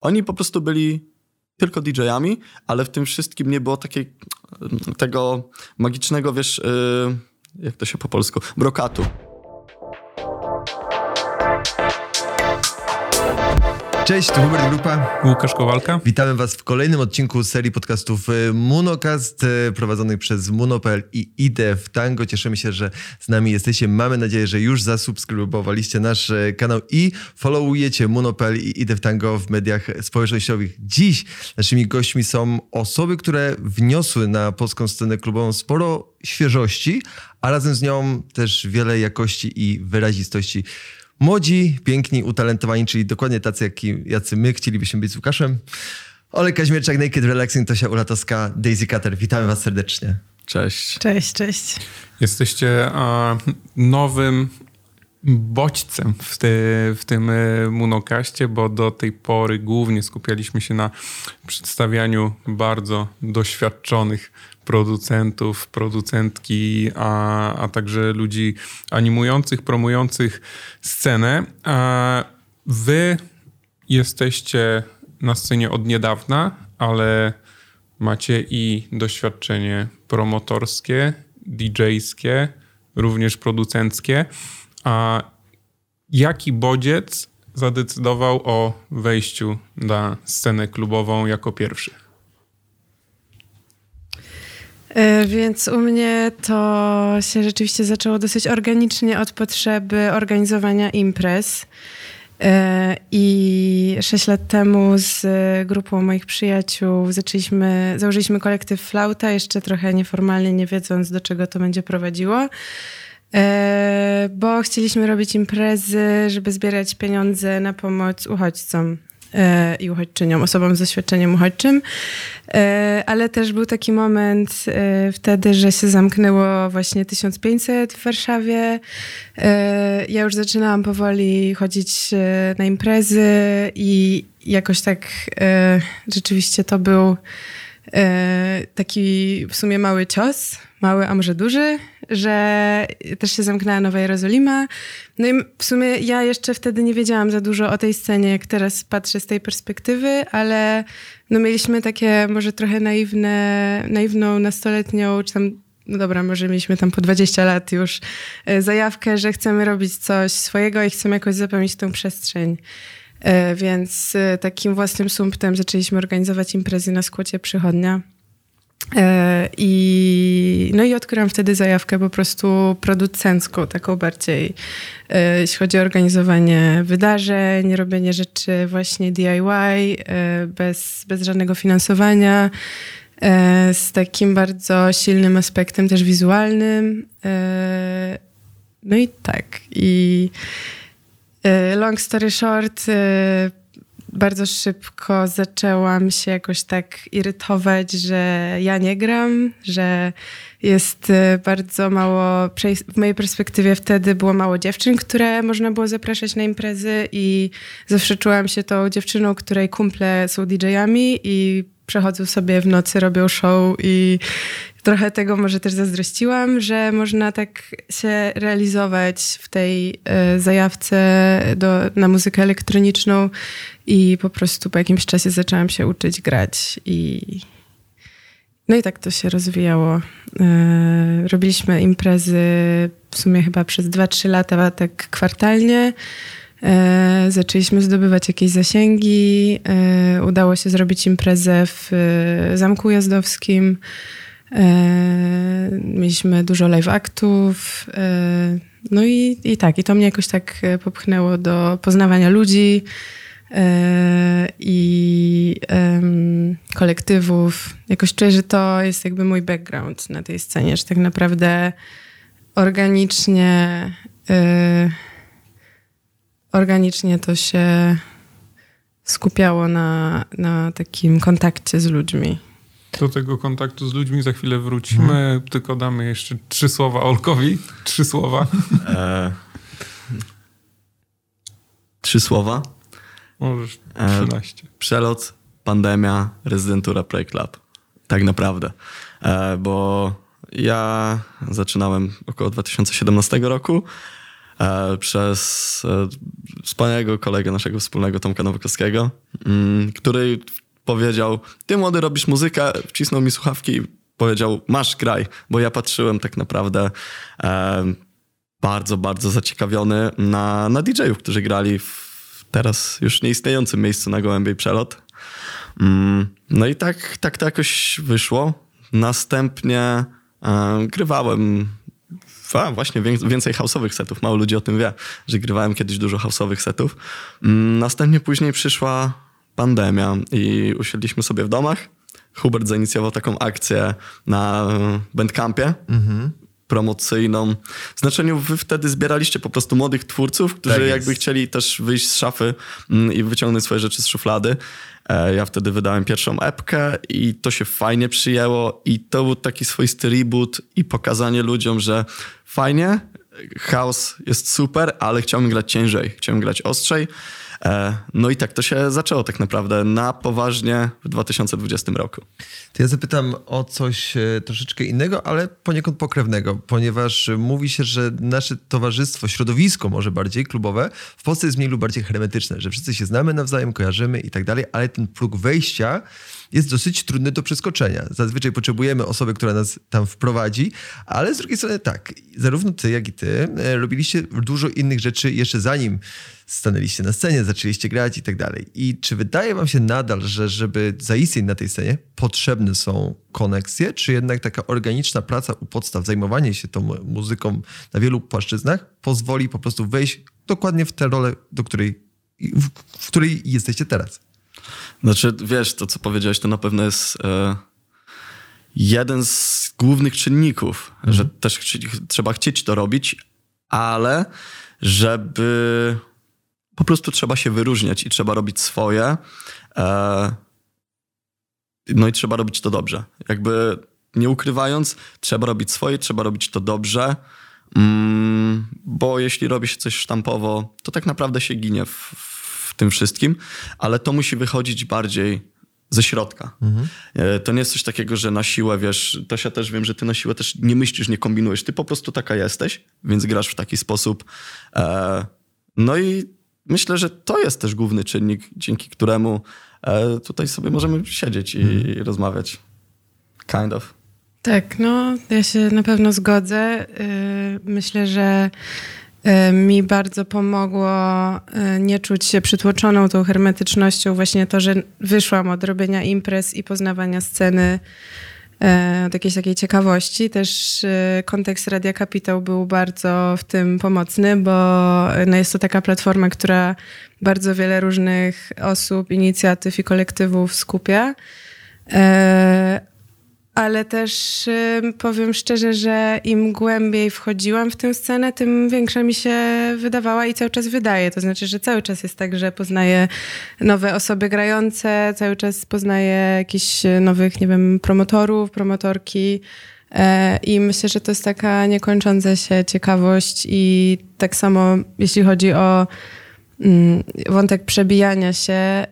Oni po prostu byli tylko DJ-ami, ale w tym wszystkim nie było takiej tego magicznego, wiesz, yy, jak to się po polsku, brokatu. Cześć, tu Hubert Grupa. Łukasz Kowalka. Witamy Was w kolejnym odcinku serii podcastów e, Munocast e, prowadzonych przez Muno.pl i Idę w Tango. Cieszymy się, że z nami jesteście. Mamy nadzieję, że już zasubskrybowaliście nasz e, kanał i followujecie Muno.pl i Idę w Tango w mediach społecznościowych. Dziś naszymi gośćmi są osoby, które wniosły na polską scenę klubową sporo świeżości, a razem z nią też wiele jakości i wyrazistości. Młodzi, piękni, utalentowani, czyli dokładnie tacy, jaki, jacy my chcielibyśmy być z Łukaszem. Olek Kaźmierczak, Naked Relaxing, Tosia Ulatowska, Daisy Cutter. Witamy was serdecznie. Cześć. Cześć, cześć. Jesteście a, nowym bodźcem w, te, w tym e, Munokaście, bo do tej pory głównie skupialiśmy się na przedstawianiu bardzo doświadczonych producentów, producentki, a, a także ludzi animujących, promujących scenę. A wy jesteście na scenie od niedawna, ale macie i doświadczenie promotorskie, DJ-skie, również producenckie. A jaki bodziec zadecydował o wejściu na scenę klubową jako pierwszy? E, więc u mnie to się rzeczywiście zaczęło dosyć organicznie od potrzeby organizowania imprez. E, I sześć lat temu z grupą moich przyjaciół zaczęliśmy, założyliśmy kolektyw Flauta, jeszcze trochę nieformalnie, nie wiedząc do czego to będzie prowadziło. E, bo chcieliśmy robić imprezy, żeby zbierać pieniądze na pomoc uchodźcom i uchodźczyniom, osobom z doświadczeniem uchodźczym. E, ale też był taki moment wtedy, że się zamknęło właśnie 1500 w Warszawie. Ja już zaczynałam powoli chodzić na imprezy i jakoś tak rzeczywiście to był taki w sumie mały cios, mały, a może duży, że też się zamknęła Nowa Jerozolima. No i w sumie ja jeszcze wtedy nie wiedziałam za dużo o tej scenie, jak teraz patrzę z tej perspektywy, ale no mieliśmy takie może trochę naiwne, naiwną nastoletnią, czy tam no dobra, może mieliśmy tam po 20 lat już e, zajawkę, że chcemy robić coś swojego i chcemy jakoś zapełnić tą przestrzeń. E, więc e, takim własnym sumptem zaczęliśmy organizować imprezy na skłocie przychodnia. E, I, no i odkryłam wtedy zajawkę po prostu producencką, taką bardziej, jeśli chodzi o organizowanie wydarzeń, robienie rzeczy właśnie DIY, bez, bez żadnego finansowania, z takim bardzo silnym aspektem też wizualnym. No i tak. I long story short, bardzo szybko zaczęłam się jakoś tak irytować, że ja nie gram, że jest y, bardzo mało, w mojej perspektywie wtedy było mało dziewczyn, które można było zapraszać na imprezy i zawsze czułam się tą dziewczyną, której kumple są DJ-ami i przechodzą sobie w nocy, robią show i trochę tego może też zazdrościłam, że można tak się realizować w tej y, zajawce do, na muzykę elektroniczną i po prostu po jakimś czasie zaczęłam się uczyć grać i no i tak to się rozwijało. E, robiliśmy imprezy w sumie chyba przez 2-3 lata, tak kwartalnie. E, zaczęliśmy zdobywać jakieś zasięgi. E, udało się zrobić imprezę w Zamku Jazdowskim. Mieliśmy dużo live aktów. No i, i tak, i to mnie jakoś tak popchnęło do poznawania ludzi, E, i kolektywów. Jakoś czuję, że to jest jakby mój background na tej scenie, że tak naprawdę organicznie organicznie to się skupiało na, na takim kontakcie z ludźmi. Do tego kontaktu z ludźmi za chwilę wrócimy, hmm. tylko damy jeszcze trzy słowa Olkowi. Trzy słowa. E, trzy słowa? Możesz 13. E, przelot, pandemia, rezydentura Play Club. Tak naprawdę. E, bo ja zaczynałem około 2017 roku. E, przez e, wspaniałego kolegę naszego wspólnego Tomka Nowakowskiego, mm, który powiedział, ty młody robisz muzykę, wcisnął mi słuchawki i powiedział, masz graj, bo ja patrzyłem tak naprawdę e, bardzo, bardzo zaciekawiony na, na DJ-ów, którzy grali w teraz już nieistniejącym miejscu na Gołębiej Przelot. Mm, no i tak, tak to jakoś wyszło. Następnie grywałem a, właśnie więcej house'owych setów. Mało ludzi o tym wie, że grywałem kiedyś dużo house'owych setów. Mm, następnie później przyszła pandemia i usiedliśmy sobie w domach. Hubert zainicjował taką akcję na Bandcampie. Mhm promocyjną. W znaczeniu wy wtedy zbieraliście po prostu młodych twórców, którzy tak jakby chcieli też wyjść z szafy mm, i wyciągnąć swoje rzeczy z szuflady. E, ja wtedy wydałem pierwszą epkę i to się fajnie przyjęło i to był taki swoisty reboot i pokazanie ludziom, że fajnie, house jest super, ale chciałbym grać ciężej, chciałbym grać ostrzej. E, no i tak to się zaczęło tak naprawdę na poważnie w 2020 roku. To ja zapytam o coś e, troszeczkę innego, ale poniekąd pokrewnego, ponieważ mówi się, że nasze towarzystwo, środowisko może bardziej klubowe w Polsce jest mniej lub bardziej hermetyczne, że wszyscy się znamy nawzajem, kojarzymy i tak dalej, ale ten próg wejścia jest dosyć trudny do przeskoczenia. Zazwyczaj potrzebujemy osoby, która nas tam wprowadzi, ale z drugiej strony tak, zarówno ty, jak i ty e, robiliście dużo innych rzeczy jeszcze zanim stanęliście na scenie, zaczęliście grać i tak dalej. I czy wydaje wam się nadal, że żeby zaistnieć na tej scenie, potrzebne są koneksje, czy jednak taka organiczna praca u podstaw, zajmowanie się tą muzyką na wielu płaszczyznach pozwoli po prostu wejść dokładnie w tę rolę, do której, w, w której jesteście teraz? Znaczy, wiesz, to co powiedziałeś, to na pewno jest e, jeden z głównych czynników, mhm. że też ch trzeba chcieć to robić, ale żeby po prostu trzeba się wyróżniać i trzeba robić swoje. E, no i trzeba robić to dobrze. Jakby nie ukrywając, trzeba robić swoje, trzeba robić to dobrze. Mm, bo jeśli robi się coś sztampowo, to tak naprawdę się ginie w, w tym wszystkim, ale to musi wychodzić bardziej ze środka. Mhm. E, to nie jest coś takiego, że na siłę, wiesz, to się też wiem, że ty na siłę też nie myślisz, nie kombinujesz. Ty po prostu taka jesteś, więc grasz w taki sposób. E, no i myślę, że to jest też główny czynnik, dzięki któremu e, tutaj sobie możemy siedzieć i, i rozmawiać. Kind of. Tak, no ja się na pewno zgodzę. Y, myślę, że mi bardzo pomogło y, nie czuć się przytłoczoną tą hermetycznością, właśnie to, że wyszłam od robienia imprez i poznawania sceny E, od jakiejś takiej ciekawości. Też e, kontekst Radia Kapitał był bardzo w tym pomocny, bo no jest to taka platforma, która bardzo wiele różnych osób, inicjatyw i kolektywów skupia. Ale też powiem szczerze, że im głębiej wchodziłam w tę scenę, tym większa mi się wydawała i cały czas wydaje. To znaczy, że cały czas jest tak, że poznaję nowe osoby grające, cały czas poznaję jakichś nowych, nie wiem, promotorów, promotorki. E, I myślę, że to jest taka niekończąca się ciekawość i tak samo jeśli chodzi o wątek przebijania się.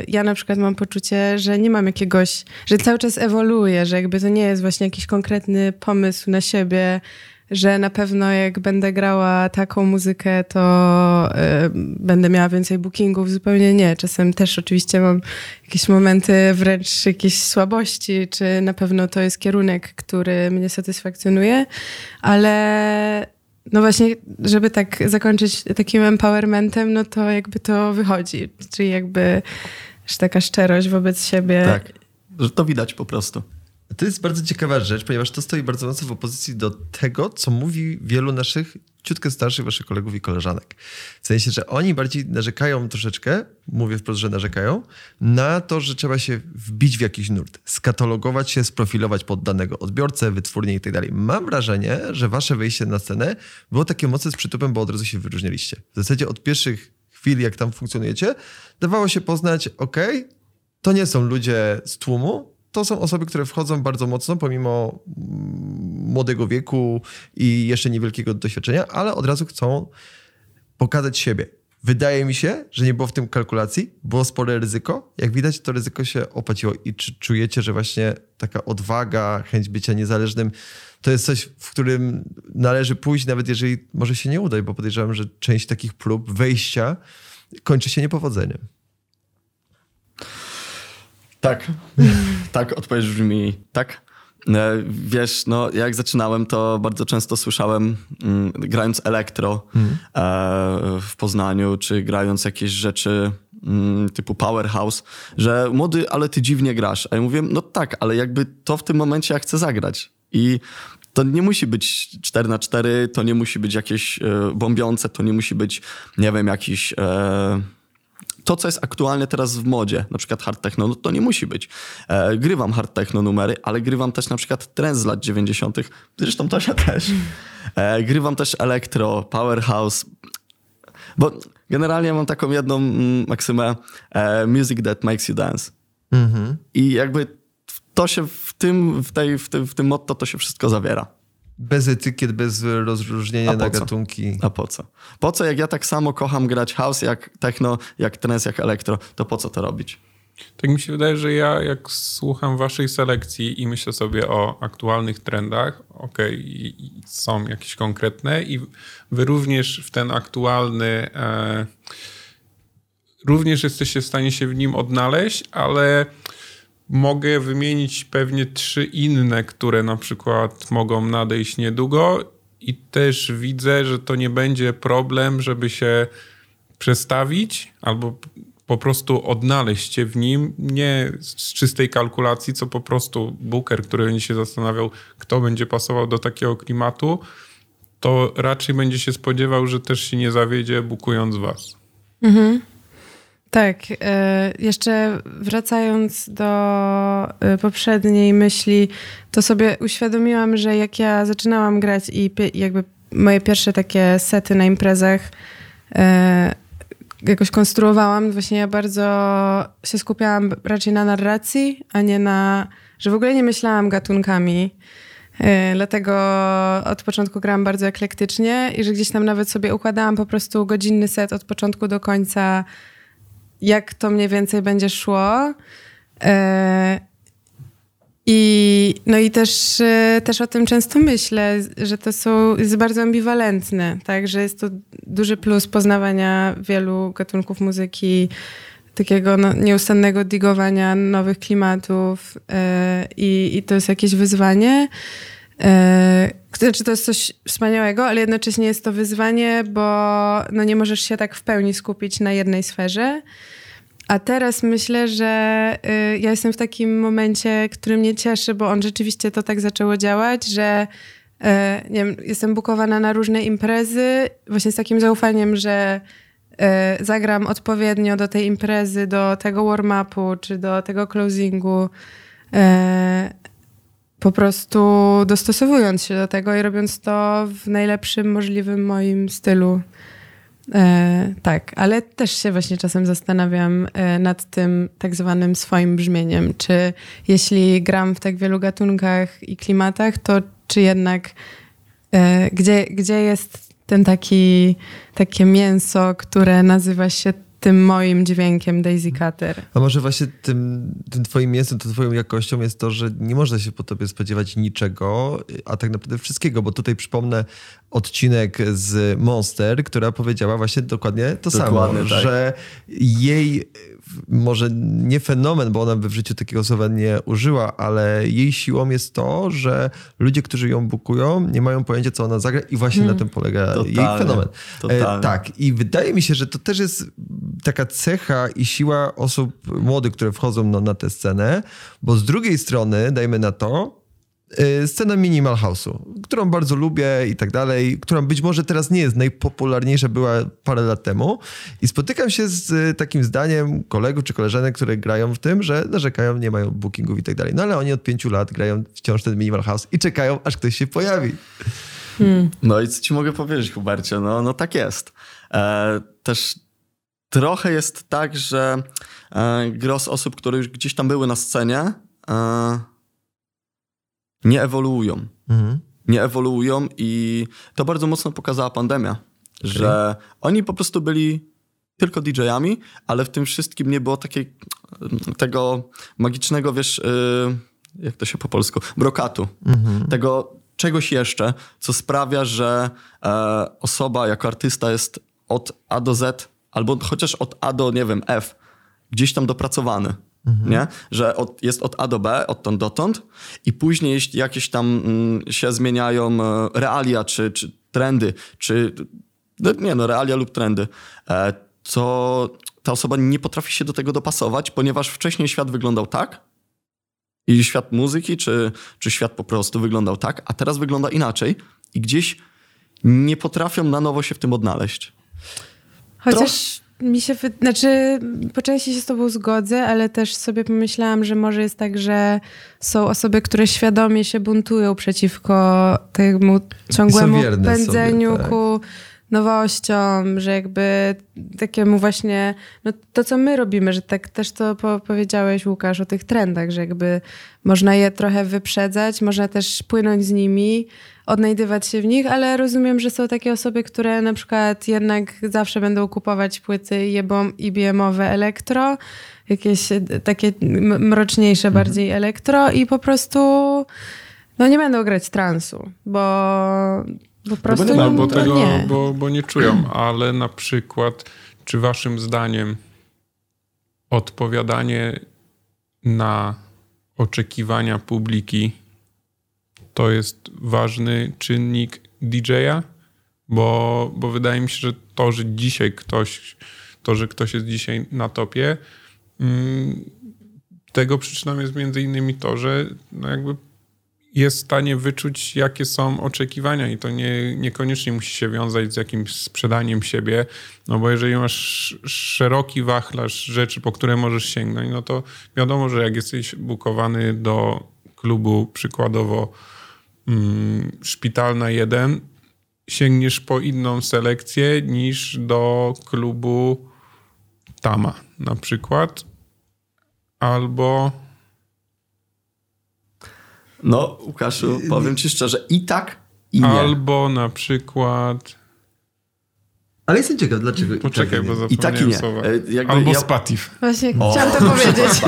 Y, ja na przykład mam poczucie, że nie mam jakiegoś, że cały czas ewoluuje, że jakby to nie jest właśnie jakiś konkretny pomysł na siebie, że na pewno jak będę grała taką muzykę, to y, będę miała więcej bookingów. Zupełnie nie. Czasem też oczywiście mam jakieś momenty wręcz jakiejś słabości, czy na pewno to jest kierunek, który mnie satysfakcjonuje, ale no właśnie, żeby tak zakończyć takim empowermentem, no to jakby to wychodzi. Czyli jakby taka szczerość wobec siebie. Tak, że to widać po prostu. To jest bardzo ciekawa rzecz, ponieważ to stoi bardzo mocno w opozycji do tego, co mówi wielu naszych ciutkę starszych waszych kolegów i koleżanek. W sensie, że oni bardziej narzekają troszeczkę, mówię wprost, że narzekają, na to, że trzeba się wbić w jakiś nurt, skatalogować się, sprofilować pod danego odbiorcę, wytwórnię i tak dalej. Mam wrażenie, że wasze wejście na scenę było takie mocne z przytupem, bo od razu się wyróżnialiście. W zasadzie od pierwszych chwil, jak tam funkcjonujecie, dawało się poznać, ok, to nie są ludzie z tłumu, to są osoby, które wchodzą bardzo mocno, pomimo młodego wieku i jeszcze niewielkiego doświadczenia, ale od razu chcą pokazać siebie. Wydaje mi się, że nie było w tym kalkulacji, było spore ryzyko. Jak widać, to ryzyko się opłaciło. I czy czujecie, że właśnie taka odwaga, chęć bycia niezależnym, to jest coś, w którym należy pójść, nawet jeżeli może się nie uda, bo podejrzewam, że część takich prób wejścia kończy się niepowodzeniem. Tak. tak, odpowiedź brzmi tak. E, wiesz, no jak zaczynałem, to bardzo często słyszałem, mm, grając elektro mm. e, w Poznaniu, czy grając jakieś rzeczy mm, typu Powerhouse, że młody, ale ty dziwnie grasz. A ja mówię, no tak, ale jakby to w tym momencie ja chcę zagrać. I to nie musi być 4 na 4 to nie musi być jakieś e, bombiące, to nie musi być, nie wiem, jakiś... E, to, co jest aktualnie teraz w modzie, na przykład hard techno, no to nie musi być. E, grywam hard techno numery, ale grywam też na przykład trend z lat 90., zresztą Tosia też. E, grywam też elektro, powerhouse, bo generalnie mam taką jedną mm, maksymę e, music that makes you dance. Mhm. I jakby to się w tym, w, tej, w, tym, w tym motto to się wszystko zawiera. Bez etykiet, bez rozróżnienia na gatunki. A po co? Po co, jak ja tak samo kocham grać house, jak techno, jak trance, jak elektro, to po co to robić? Tak mi się wydaje, że ja jak słucham waszej selekcji i myślę sobie o aktualnych trendach, okej, okay, są jakieś konkretne i wy również w ten aktualny e, również jesteście w stanie się w nim odnaleźć, ale Mogę wymienić pewnie trzy inne, które na przykład mogą nadejść niedługo i też widzę, że to nie będzie problem, żeby się przestawić albo po prostu odnaleźć się w nim, nie z czystej kalkulacji, co po prostu Booker, który będzie się zastanawiał, kto będzie pasował do takiego klimatu, to raczej będzie się spodziewał, że też się nie zawiedzie, bukując was. Mhm. Tak, e, jeszcze wracając do e, poprzedniej myśli, to sobie uświadomiłam, że jak ja zaczynałam grać i jakby moje pierwsze takie sety na imprezach e, jakoś konstruowałam, właśnie ja bardzo się skupiałam raczej na narracji, a nie na, że w ogóle nie myślałam gatunkami. Dlatego od początku grałam bardzo eklektycznie i że gdzieś tam nawet sobie układałam po prostu godzinny set od początku do końca jak to mniej więcej będzie szło. E, I, no i też, e, też o tym często myślę, że to są, jest bardzo ambiwalentne, tak, że jest to duży plus poznawania wielu gatunków muzyki, takiego no, nieustannego digowania nowych klimatów e, i, i to jest jakieś wyzwanie. Znaczy to jest coś wspaniałego, ale jednocześnie jest to wyzwanie, bo no nie możesz się tak w pełni skupić na jednej sferze. A teraz myślę, że y, ja jestem w takim momencie, który mnie cieszy, bo on rzeczywiście to tak zaczęło działać, że y, nie wiem, jestem bukowana na różne imprezy, właśnie z takim zaufaniem, że y, zagram odpowiednio do tej imprezy, do tego warm-upu czy do tego closingu. Po prostu dostosowując się do tego i robiąc to w najlepszym możliwym moim stylu. E, tak, ale też się właśnie czasem zastanawiam e, nad tym tak zwanym swoim brzmieniem. Czy jeśli gram w tak wielu gatunkach i klimatach, to czy jednak e, gdzie, gdzie jest ten taki, takie mięso, które nazywa się tym moim dźwiękiem Daisy Cutter. A może właśnie tym, tym twoim mięsem, to twoją jakością jest to, że nie można się po tobie spodziewać niczego, a tak naprawdę wszystkiego, bo tutaj przypomnę odcinek z Monster, która powiedziała właśnie dokładnie to dokładnie, samo, tak. że jej może nie fenomen, bo ona by w życiu takiego słowa nie użyła, ale jej siłą jest to, że ludzie, którzy ją bukują, nie mają pojęcia, co ona zagra i właśnie hmm. na tym polega totalnie, jej fenomen. E, tak, i wydaje mi się, że to też jest taka cecha i siła osób młodych, które wchodzą no, na tę scenę, bo z drugiej strony, dajmy na to, scena Minimal House'u, którą bardzo lubię i tak dalej, która być może teraz nie jest najpopularniejsza, była parę lat temu i spotykam się z y, takim zdaniem kolegów czy koleżanek, które grają w tym, że narzekają, nie mają bookingów i tak dalej. No ale oni od pięciu lat grają wciąż ten Minimal House i czekają, aż ktoś się pojawi. Hmm. No i co ci mogę powiedzieć, Hubercie? No, no tak jest. E, też trochę jest tak, że e, gros osób, które już gdzieś tam były na scenie, e, nie ewoluują. Mhm. Nie ewoluują i to bardzo mocno pokazała pandemia, okay. że oni po prostu byli tylko DJ-ami, ale w tym wszystkim nie było takiej, tego magicznego, wiesz, yy, jak to się po polsku, brokatu. Tego czegoś jeszcze, co sprawia, że e, osoba jako artysta jest od A do Z, albo chociaż od A do, nie wiem, F, gdzieś tam dopracowany. Nie? Że od, jest od A do B, odtąd dotąd i później jeśli jakieś tam mm, się zmieniają e, realia czy, czy trendy, czy no, nie no, realia lub trendy, e, to ta osoba nie potrafi się do tego dopasować, ponieważ wcześniej świat wyglądał tak i świat muzyki, czy, czy świat po prostu wyglądał tak, a teraz wygląda inaczej i gdzieś nie potrafią na nowo się w tym odnaleźć. Chociaż mi się, znaczy po części się z tobą zgodzę, ale też sobie pomyślałam, że może jest tak, że są osoby, które świadomie się buntują przeciwko temu ciągłemu pędzeniu sobie, tak. ku nowościom, że jakby takiemu właśnie, no to co my robimy, że tak też to po, powiedziałeś Łukasz o tych trendach, że jakby można je trochę wyprzedzać, można też płynąć z nimi, odnajdywać się w nich, ale rozumiem, że są takie osoby, które na przykład jednak zawsze będą kupować płyty IBM-owe elektro, jakieś e, takie mroczniejsze bardziej elektro i po prostu no nie będą grać transu, bo po prostu ma, Albo to tego, nie. Bo, bo nie czują, ale na przykład, czy waszym zdaniem odpowiadanie na oczekiwania publiki to jest ważny czynnik DJ-a? Bo, bo wydaje mi się, że to, że dzisiaj ktoś, to, że ktoś jest dzisiaj na topie, mm, tego przyczyną jest między innymi to, że no jakby jest w stanie wyczuć, jakie są oczekiwania i to nie, niekoniecznie musi się wiązać z jakimś sprzedaniem siebie, no bo jeżeli masz szeroki wachlarz rzeczy, po które możesz sięgnąć, no to wiadomo, że jak jesteś bukowany do klubu przykładowo Szpitalna 1, sięgniesz po inną selekcję niż do klubu Tama na przykład, albo... No, Łukaszu, powiem ci szczerze, i tak, i nie. Albo na przykład. Ale jestem ciekaw, dlaczego. i Poczekaj, tak bo nie. I tak i nie. słowa. E, jakby Albo ja- spatif. Właśnie O. chciałam to powiedzieć.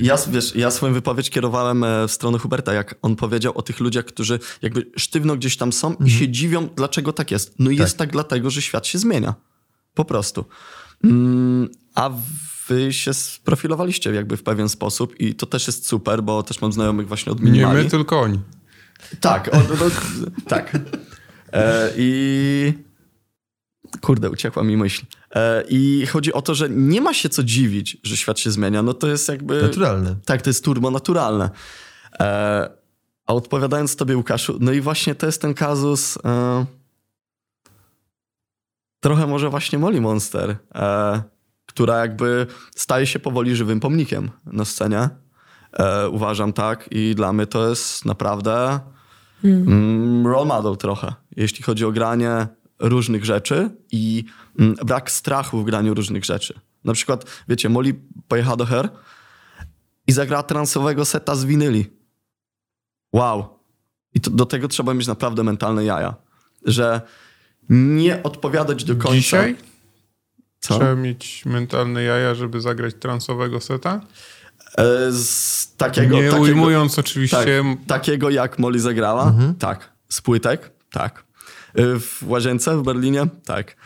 Ja, wiesz, ja swoją wypowiedź kierowałem e, w stronę Huberta, jak on powiedział o tych ludziach, którzy jakby sztywno gdzieś tam są i się dziwią, dlaczego tak jest. No jest tak dlatego, że świat się zmienia. Po prostu. Mm, a wy się sprofilowaliście jakby w pewien sposób i to też jest super, bo też mam znajomych właśnie od Nie minimali. my, tylko oni. Tak, o, no, no, tak. E, I kurde, uciekła mi myśl. E, I chodzi o to, że nie ma się co dziwić, że świat się zmienia. No to jest jakby... Naturalne. Tak, to jest turbo naturalne. E, a odpowiadając tobie, Łukaszu, no i właśnie to jest ten kazus... E, trochę może właśnie Molly Monster, która jakby staje się powoli żywym pomnikiem na scenie. Uważam tak i dla mnie to jest naprawdę mm, role model trochę, jeśli chodzi o granie różnych rzeczy i mm, brak strachu w graniu różnych rzeczy. Na przykład, wiecie, Molly pojechała do Her i zagrała transowego seta z winyli. Wow. I to, do tego trzeba mieć naprawdę mentalne jaja. Że nie odpowiadać do końca. Dzisiaj Co? trzeba mieć mentalne jaja, żeby zagrać transowego seta. E, z takiego, Nie takiego, ujmując tak, oczywiście. takiego jak Molly zagrała? Tak. Z płytek? Tak. E, W łazience w Berlinie? Tak.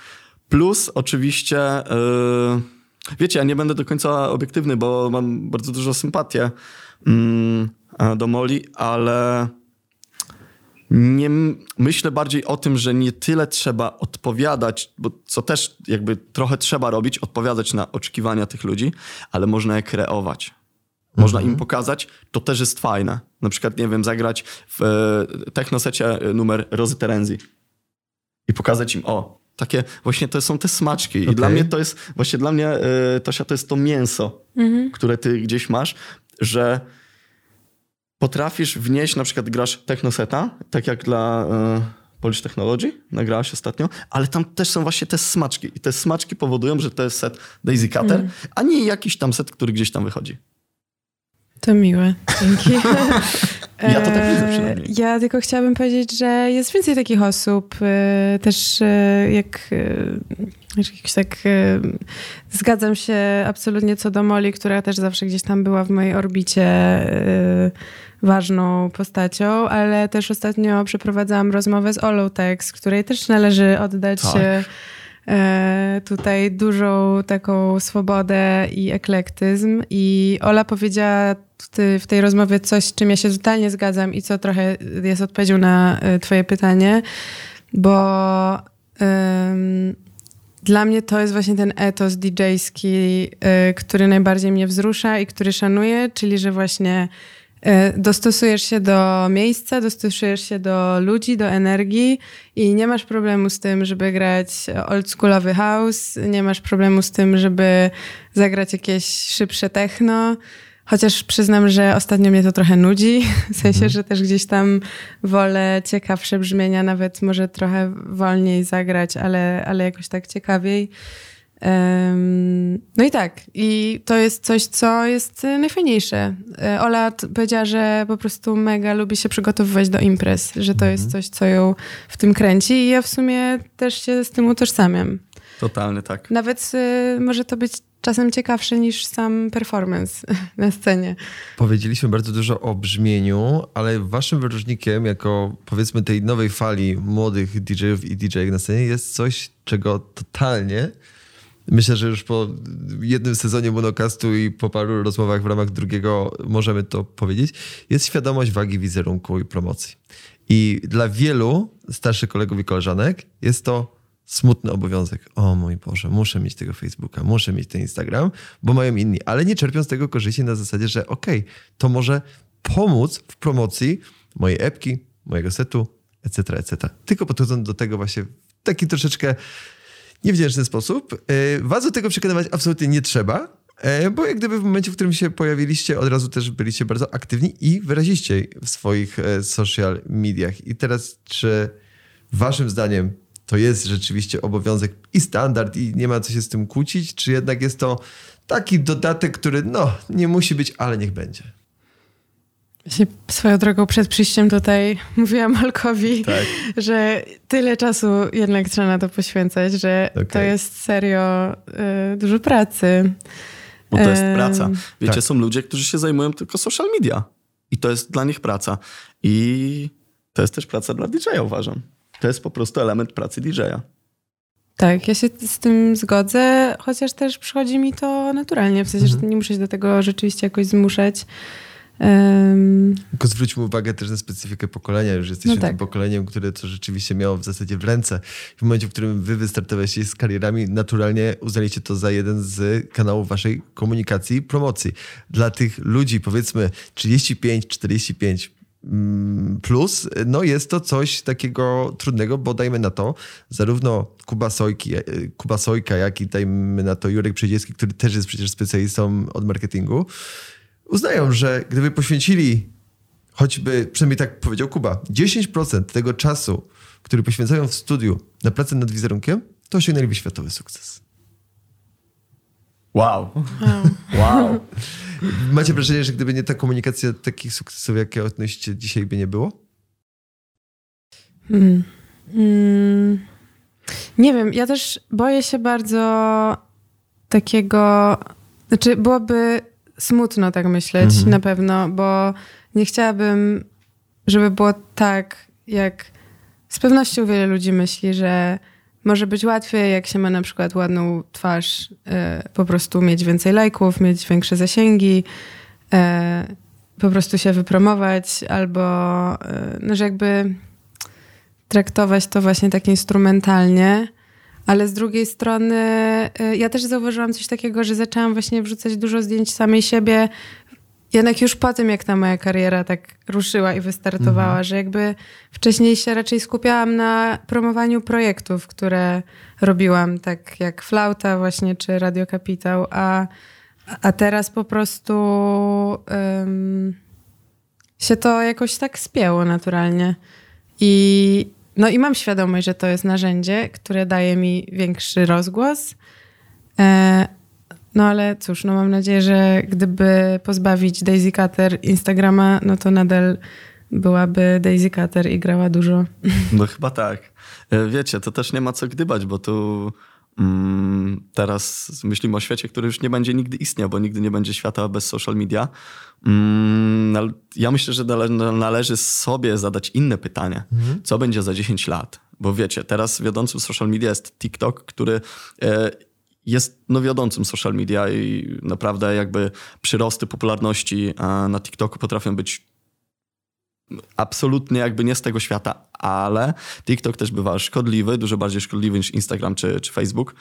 Plus oczywiście, e, wiecie, ja nie będę do końca obiektywny, bo mam bardzo dużo sympatię mm, do Molly, ale nie myślę bardziej o tym, że nie tyle trzeba odpowiadać, bo co też jakby trochę trzeba robić, odpowiadać na oczekiwania tych ludzi, ale można je kreować. Można im pokazać, to też jest fajne. Na przykład, nie wiem, zagrać w e, technosecie e, numer Rozy Terenzi i pokazać im, o, takie właśnie to są te smaczki. I dla mnie to jest, właśnie dla mnie, e, Tosia, to jest to mięso, które ty gdzieś masz, że potrafisz wnieść, na przykład grasz technoseta, tak jak dla e, Polish Technology, nagrałaś ostatnio, ale tam też są właśnie te smaczki i te smaczki powodują, że to jest set Daisy Cutter, a nie jakiś tam set, który gdzieś tam wychodzi. To miłe. Dzięki. Ja to tak widzę E, przynajmniej. Ja tylko chciałabym powiedzieć, że jest więcej takich osób. e, Też e, jak e, jakoś tak e, zgadzam się absolutnie co do Moli, która też zawsze gdzieś tam była w mojej orbicie e, ważną postacią, ale też ostatnio przeprowadzałam rozmowę z Olą Tex, której też należy oddać Tak. e, e, tutaj dużą taką swobodę i eklektyzm. I Ola powiedziała ty, w tej rozmowie coś, z czym ja się totalnie zgadzam i co trochę jest odpowiedzią na e, twoje pytanie, bo em, dla mnie to jest właśnie ten etos DJ-ski, e, który najbardziej mnie wzrusza i który szanuję, czyli że właśnie e, dostosujesz się do miejsca, dostosujesz się do ludzi, do energii i nie masz problemu z tym, żeby grać oldschoolowy house, nie masz problemu z tym, żeby zagrać jakieś szybsze techno. Chociaż przyznam, że ostatnio mnie to trochę nudzi, w sensie, że też gdzieś tam wolę ciekawsze brzmienia, nawet może trochę wolniej zagrać, ale, ale jakoś tak ciekawiej. No i tak, i to jest coś, co jest e, najfajniejsze. E, Ola powiedziała, że po prostu mega lubi się przygotowywać do imprez, że to jest coś, co ją w tym kręci i ja w sumie też się z tym utożsamiam. Totalnie tak. Nawet y, może to być czasem ciekawsze niż sam performance na scenie. Powiedzieliśmy bardzo dużo o brzmieniu, ale waszym wyróżnikiem, jako powiedzmy tej nowej fali młodych DJ-ów i DJ-ek na scenie, jest coś, czego totalnie myślę, że już po jednym sezonie monocastu i po paru rozmowach w ramach drugiego możemy to powiedzieć, jest świadomość wagi wizerunku i promocji. I dla wielu starszych kolegów i koleżanek jest to smutny obowiązek. O mój Boże, muszę mieć tego Facebooka, muszę mieć ten Instagram, bo mają inni, ale nie czerpią z tego korzyści na zasadzie, że okej, to może pomóc w promocji mojej epki, mojego setu, etc., etc. Tylko podchodząc do tego właśnie w taki troszeczkę niewdzięczny sposób. Yy, Was do tego przekonywać absolutnie nie trzeba, yy, bo jak gdyby w momencie, w którym się pojawiliście, od razu też byliście bardzo aktywni i wyraziście w swoich e, social mediach. I teraz, czy waszym zdaniem to jest rzeczywiście obowiązek i standard i nie ma co się z tym kłócić, czy jednak jest to taki dodatek, który no, nie musi być, ale niech będzie. Się swoją drogą przed przyjściem tutaj mówiłam Malkowi, Tak. że tyle czasu jednak trzeba na to poświęcać, że to Okej. jest serio y, dużo pracy. Bo to jest praca. Wiecie, tak. są ludzie, którzy się zajmują tylko social media. I to jest dla nich praca. I to jest też praca dla DJ-a, uważam. To jest po prostu element pracy DJ-a. Tak, ja się z tym zgodzę, chociaż też przychodzi mi to naturalnie, w sensie, Mhm. że nie muszę się do tego rzeczywiście jakoś zmuszać. Em, Tylko zwróćmy uwagę też na specyfikę pokolenia. Już jesteśmy No tak. tym pokoleniem, które to rzeczywiście miało w zasadzie w ręce. W momencie, w którym wy wystartowaliście z karierami, naturalnie uznaliście to za jeden z kanałów waszej komunikacji i promocji. Dla tych ludzi, powiedzmy 35-45 mm, plus, no jest to coś takiego trudnego, bo dajmy na to, zarówno Kuba, Sojki, e, Kuba Sojka, jak i dajmy na to Jurek Przejdziecki, który też jest przecież specjalistą od marketingu, uznają, że gdyby poświęcili choćby, przynajmniej tak powiedział Kuba, 10% tego czasu, który poświęcają w studiu na pracę nad wizerunkiem, to osiągnęliby światowy sukces. Wow. Wow. Macie wrażenie, że gdyby nie ta komunikacja, takich sukcesów, jakie odnosicie dzisiaj, by nie było? Mm. Mm. Nie wiem, ja też boję się bardzo takiego. Znaczy, byłoby smutno tak myśleć Mhm. na pewno, bo nie chciałabym, żeby było tak, jak z pewnością wiele ludzi myśli, że może być łatwiej, jak się ma na przykład ładną twarz, e, po prostu mieć więcej lajków, mieć większe zasięgi, e, po prostu się wypromować, albo e, no, że jakby traktować to właśnie tak instrumentalnie. Ale z drugiej strony, ja też zauważyłam coś takiego, że zaczęłam właśnie wrzucać dużo zdjęć samej siebie, jednak już po tym, jak ta moja kariera tak ruszyła i wystartowała, że jakby wcześniej się raczej skupiałam na promowaniu projektów, które robiłam, tak jak Flauta właśnie, czy Radio Kapitał, a, a teraz po prostu ym, się to jakoś tak spięło naturalnie. I, no i mam świadomość, że to jest narzędzie, które daje mi większy rozgłos. E, no ale cóż, no mam nadzieję, że gdyby pozbawić Daisy Cutter Instagrama, no to nadal byłaby Daisy Cutter i grała dużo. No chyba tak. E, Wiecie, to też nie ma co gdybać, bo tu mm, teraz myślimy o świecie, który już nie będzie nigdy istniał, bo nigdy nie będzie świata bez social media. Mm, ale ja myślę, że nale- należy sobie zadać inne pytanie. Co będzie za 10 lat? Bo wiecie, teraz wiodącym social media jest TikTok, który e, jest no, wiodącym social media i naprawdę jakby przyrosty popularności na TikToku potrafią być absolutnie jakby nie z tego świata, ale TikTok też bywa szkodliwy, dużo bardziej szkodliwy niż Instagram czy, czy Facebook.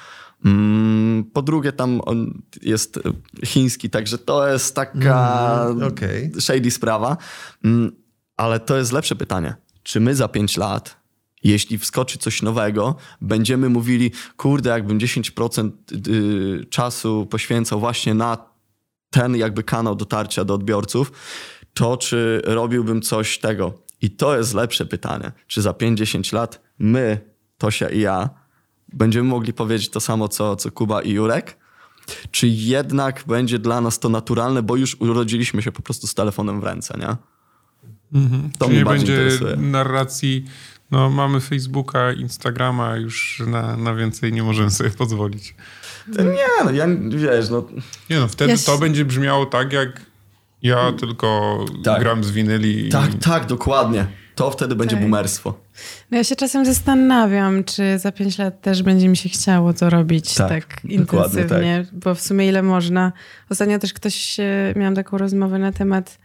Mm, Po drugie, tam on jest chiński, także to jest taka Mm, okej. shady sprawa. Mm, Ale to jest lepsze pytanie. Czy my za 5 lat, jeśli wskoczy coś nowego, będziemy mówili, kurde, jakbym 10% y, czasu poświęcał właśnie na ten jakby kanał dotarcia do odbiorców, to czy robiłbym coś tego? I to jest lepsze pytanie. Czy za 5-10 lat my, Tosia i ja, będziemy mogli powiedzieć to samo, co, co Kuba i Jurek? Czy jednak będzie dla nas to naturalne, bo już urodziliśmy się po prostu z telefonem w ręce, nie? To Czy mnie nie bardziej będzie interesuje. narracji, no mamy Facebooka, Instagrama, już na, na więcej nie możemy sobie pozwolić. Nie, no ja, wiesz, no... Nie no, wtedy Ja to będzie brzmiało tak, jak ja tylko Tak. gram z winyli. i- Tak, tak, dokładnie. To wtedy będzie Tak. boomerstwo. No ja się czasem zastanawiam, czy za pięć lat też będzie mi się chciało to robić Tak, tak, dokładnie intensywnie, bo w sumie ile można. Ostatnio też ktoś, e, miałam taką rozmowę na temat,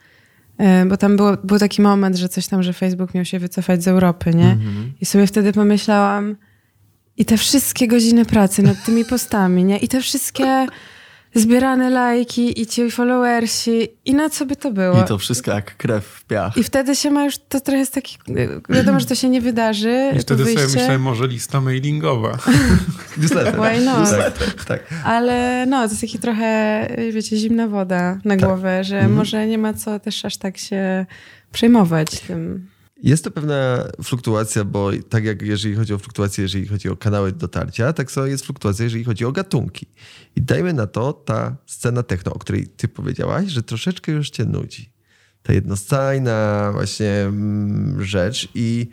bo tam było, był taki moment, że coś tam, że Facebook miał się wycofać z Europy, nie? I sobie wtedy pomyślałam, i te wszystkie godziny pracy nad tymi postami, nie? I te wszystkie zbierane lajki i ci followersi i na co by to było? I to wszystko jak krew w piach. I wtedy się ma już, to trochę jest taki, wiadomo, że to się nie wydarzy. I wtedy sobie wyjście. myślałem, może lista mailingowa. Newsletter. Why not? Tak, tak. Ale no, to jest taki trochę, wiecie, zimna woda na głowę, że może nie ma co też aż tak się przejmować tym. Jest to pewna fluktuacja, bo tak jak jeżeli chodzi o fluktuację, jeżeli chodzi o kanały dotarcia, tak samo jest fluktuacja, jeżeli chodzi o gatunki. I dajmy na to ta scena techno, o której ty powiedziałaś, że troszeczkę już cię nudzi. Ta jednostajna właśnie mm, rzecz i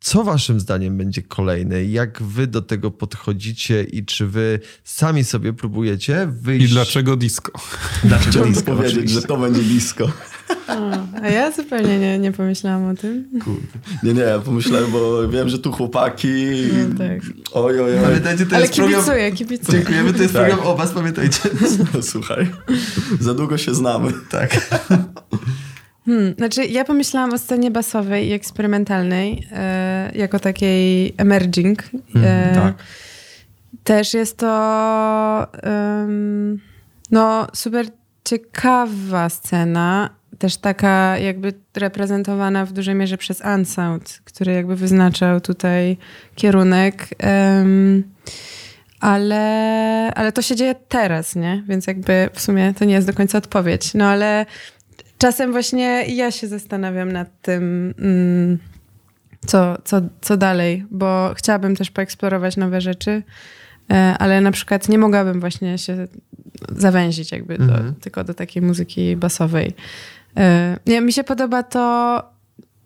co waszym zdaniem będzie kolejne? Jak wy do tego podchodzicie i czy wy sami sobie próbujecie wyjść... I dlaczego disco? Dlaczego Chciałem disco, powiedzieć, oczywiście. że to będzie disco. O, a ja zupełnie nie, nie pomyślałam o tym. Nie, nie, ja pomyślałem, bo wiem, że tu chłopaki... No tak. Oj, oj, oj. Pamiętajcie, to Ale jest program... kibicuję, kibicuję. Dziękujemy, to jest Tak. program o was, pamiętajcie. Słuchaj, za długo się znamy. Tak. Hmm, znaczy, ja pomyślałam o scenie basowej i eksperymentalnej e, jako takiej emerging. E, tak. Też jest to em, no, super ciekawa scena, też taka jakby reprezentowana w dużej mierze przez Unsound, który jakby wyznaczał tutaj kierunek. em, ale, ale to się dzieje teraz, nie? Więc jakby w sumie to nie jest do końca odpowiedź. No ale czasem właśnie ja się zastanawiam nad tym, mm, co, co, co dalej, bo chciałabym też poeksplorować nowe rzeczy, e, ale na przykład nie mogłabym właśnie się zawęzić jakby do, tylko do takiej muzyki basowej. E, Nie, mi się podoba to,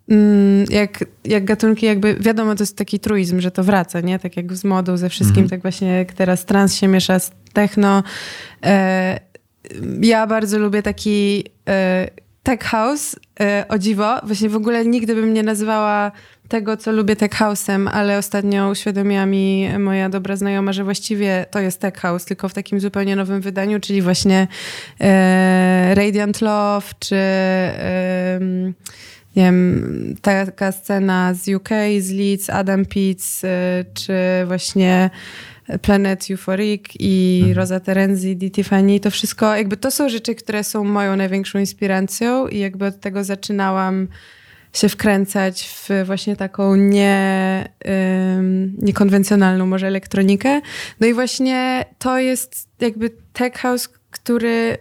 mm, jak, jak gatunki jakby, wiadomo, to jest taki truizm, że to wraca, nie? Tak jak z modą, ze wszystkim, tak właśnie jak teraz trans się miesza z techno. E, ja bardzo lubię taki tech house, e, o dziwo. Właśnie w ogóle nigdy bym nie nazywała tego, co lubię tech house'em, ale ostatnio uświadomiła mi moja dobra znajoma, że właściwie to jest tech house, tylko w takim zupełnie nowym wydaniu, czyli właśnie e, Radiant Love, czy em, nie wiem, taka scena z UK, z Leeds, Adam Pitts, e, czy właśnie Planet Euphoric i Rosa Terenzi, Di Tiffany, to wszystko, jakby to są rzeczy, które są moją największą inspiracją i jakby od tego zaczynałam się wkręcać w właśnie taką nie, ym, niekonwencjonalną może elektronikę. No i właśnie to jest jakby tech house, który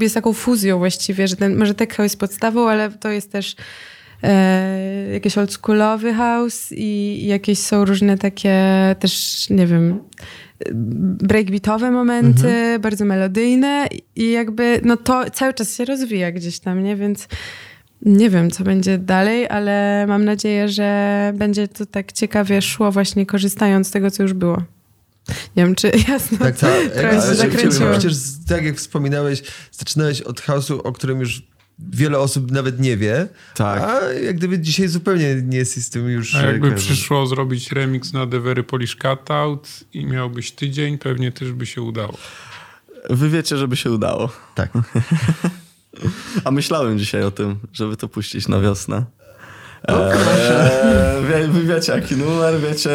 jest taką fuzją właściwie, że ten, może tech house jest podstawą, ale to jest też e, jakiś oldschoolowy house i jakieś są różne takie też, nie wiem, breakbeatowe momenty, mhm. bardzo melodyjne i jakby no to cały czas się rozwija gdzieś tam, nie? Więc nie wiem, co będzie dalej, ale mam nadzieję, że będzie to tak ciekawie szło właśnie korzystając z tego, co już było. Nie wiem, czy jasno tak, tak, ale Przecież tak jak wspominałeś, zaczynałeś od chaosu, o którym już wiele osób nawet nie wie. Tak. A jak gdyby dzisiaj zupełnie nie jest z tym już... A jakby przyszło zrobić remix na The Very Polish Cutout i miałbyś tydzień, pewnie też by się udało. Wy wiecie, żeby się udało. Tak. A myślałem dzisiaj o tym, żeby to puścić na wiosnę. Eee, wy wiecie jaki numer, wiecie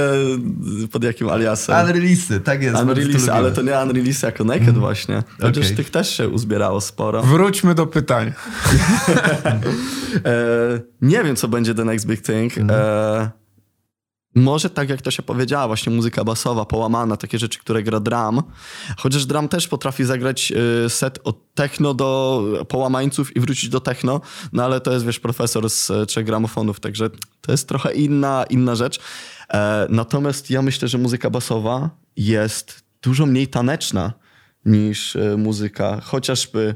pod jakim aliasem. Unreleasy, tak jest. Unreleasy, ale to nie Unreleasy jako Naked mm. właśnie. Chociaż okay. tych też się uzbierało sporo. Wróćmy do pytań. eee, nie wiem, co będzie The Next Big Thing. Mm. Eee, może tak jak to się powiedziała, właśnie muzyka basowa, połamana, takie rzeczy, które gra drum. Chociaż drum też potrafi zagrać y, set od techno do połamańców i wrócić do techno, no ale to jest, wiesz, profesor z y, trzech gramofonów, także to jest trochę inna, inna rzecz. E, natomiast ja myślę, że muzyka basowa jest dużo mniej taneczna niż y, muzyka chociażby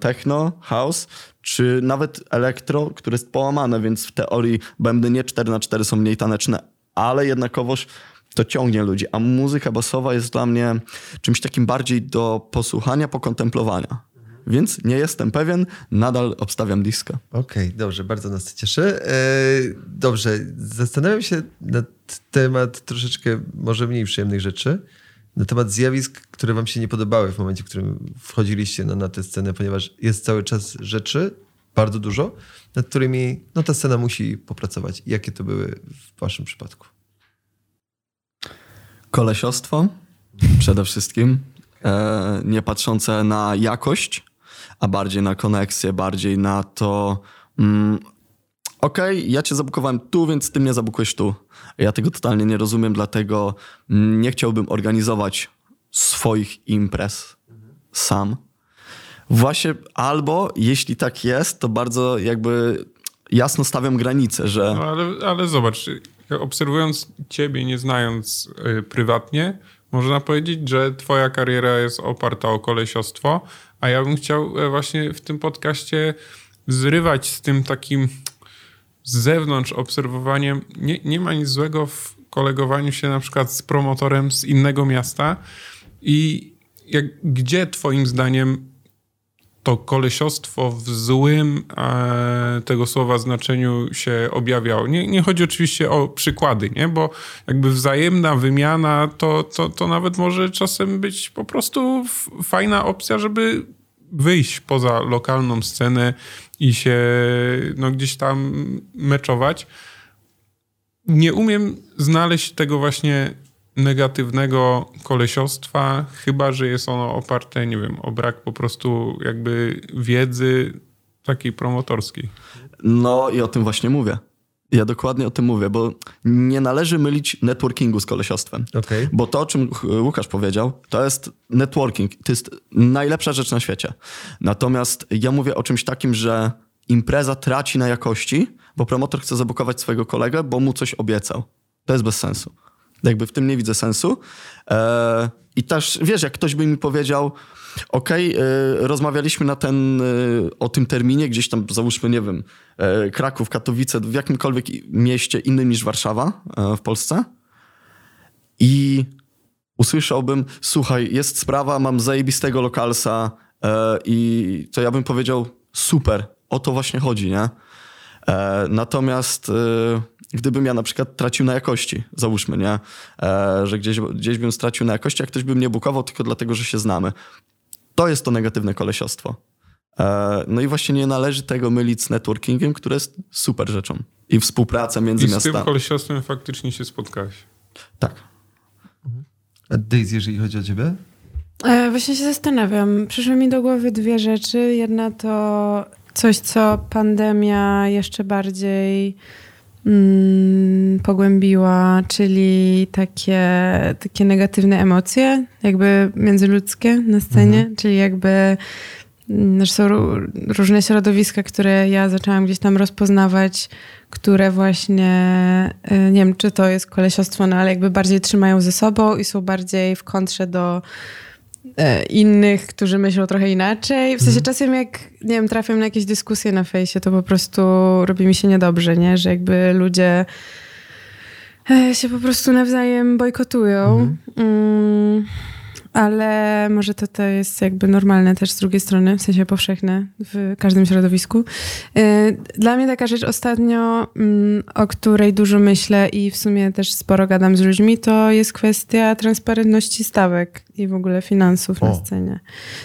techno, house, czy nawet elektro, które jest połamane, więc w teorii bębny nie 4 na 4 są mniej taneczne, ale jednakowoż to ciągnie ludzi. A muzyka basowa jest dla mnie czymś takim bardziej do posłuchania, pokontemplowania. Więc nie jestem pewien, nadal obstawiam disco. Okej, okay, dobrze, bardzo nas to cieszy. E, dobrze, zastanawiam się na temat troszeczkę może mniej przyjemnych rzeczy, na temat zjawisk, które wam się nie podobały w momencie, w którym wchodziliście na, na tę scenę, ponieważ jest cały czas rzeczy, bardzo dużo, nad którymi no, ta scena musi popracować. Jakie to były w waszym przypadku? Kolesiostwo przede wszystkim, e, nie patrzące na jakość, a bardziej na koneksję, bardziej na to mm, okej, okay, ja cię zabukowałem tu, więc ty mnie zabukujesz tu. Ja tego totalnie nie rozumiem, dlatego nie chciałbym organizować swoich imprez sam Właśnie albo jeśli tak jest, to bardzo jakby jasno stawiam granice, że... No ale, ale zobacz, obserwując ciebie, nie znając y, prywatnie, można powiedzieć, że twoja kariera jest oparta o kolesiostwo, a ja bym chciał e, właśnie w tym podcaście zrywać z tym takim z zewnątrz obserwowaniem. Nie, nie ma nic złego w kolegowaniu się na przykład z promotorem z innego miasta i jak, gdzie twoim zdaniem to kolesiostwo w złym e, tego słowa znaczeniu się objawiało. Nie, nie chodzi oczywiście o przykłady, nie? bo jakby wzajemna wymiana to, to, to nawet może czasem być po prostu fajna opcja, żeby wyjść poza lokalną scenę i się no, gdzieś tam meczować. Nie umiem znaleźć tego właśnie negatywnego kolesiostwa, chyba że jest ono oparte, nie wiem, o brak po prostu jakby wiedzy takiej promotorskiej. No i o tym właśnie mówię. Ja dokładnie o tym mówię, bo nie należy mylić networkingu z kolesiostwem. Okay. Bo to, o czym Łukasz powiedział, to jest networking. To jest najlepsza rzecz na świecie. Natomiast ja mówię o czymś takim, że impreza traci na jakości, bo promotor chce zabukować swojego kolegę, bo mu coś obiecał. To jest bez sensu. Jakby w tym nie widzę sensu. E, I też, wiesz, jak ktoś by mi powiedział, okej, okay, rozmawialiśmy na ten, e, o tym terminie, gdzieś tam załóżmy, nie wiem, e, Kraków, Katowice, w jakimkolwiek mieście innym niż Warszawa w Polsce i usłyszałbym, słuchaj, jest sprawa, mam zajebistego lokalsa i to ja bym powiedział, super, o to właśnie chodzi, nie? Natomiast gdybym ja na przykład tracił na jakości, załóżmy, nie? E, że gdzieś, gdzieś bym stracił na jakości, a ktoś by mnie bukował tylko dlatego, że się znamy. To jest to negatywne kolesiostwo. E, no i właśnie nie należy tego mylić z networkingiem, które jest super rzeczą. I współpraca między miastami. I z tym kolesiostwem faktycznie się spotkałeś. Tak. A Daisy, jeżeli chodzi o ciebie? E, właśnie się zastanawiam. Przyszły mi do głowy dwie rzeczy. Jedna to coś, co pandemia jeszcze bardziej mm, pogłębiła, czyli takie, takie negatywne emocje, jakby międzyludzkie na scenie, mhm. czyli jakby mm, są ró- różne środowiska, które ja zaczęłam gdzieś tam rozpoznawać, które właśnie, y, nie wiem, czy to jest kolesiostwo, no ale jakby bardziej trzymają ze sobą i są bardziej w kontrze do innych, którzy myślą trochę inaczej. W sensie czasem jak, nie wiem, trafiam na jakieś dyskusje na fejsie, to po prostu robi mi się niedobrze, nie? Że jakby ludzie e, się po prostu nawzajem bojkotują. Mm, ale może to, to jest jakby normalne też z drugiej strony, w sensie powszechne w każdym środowisku. Y, Dla mnie taka rzecz ostatnio, mm, o której dużo myślę i w sumie też sporo gadam z ludźmi, to jest kwestia transparentności stawek i w ogóle finansów na O. scenie.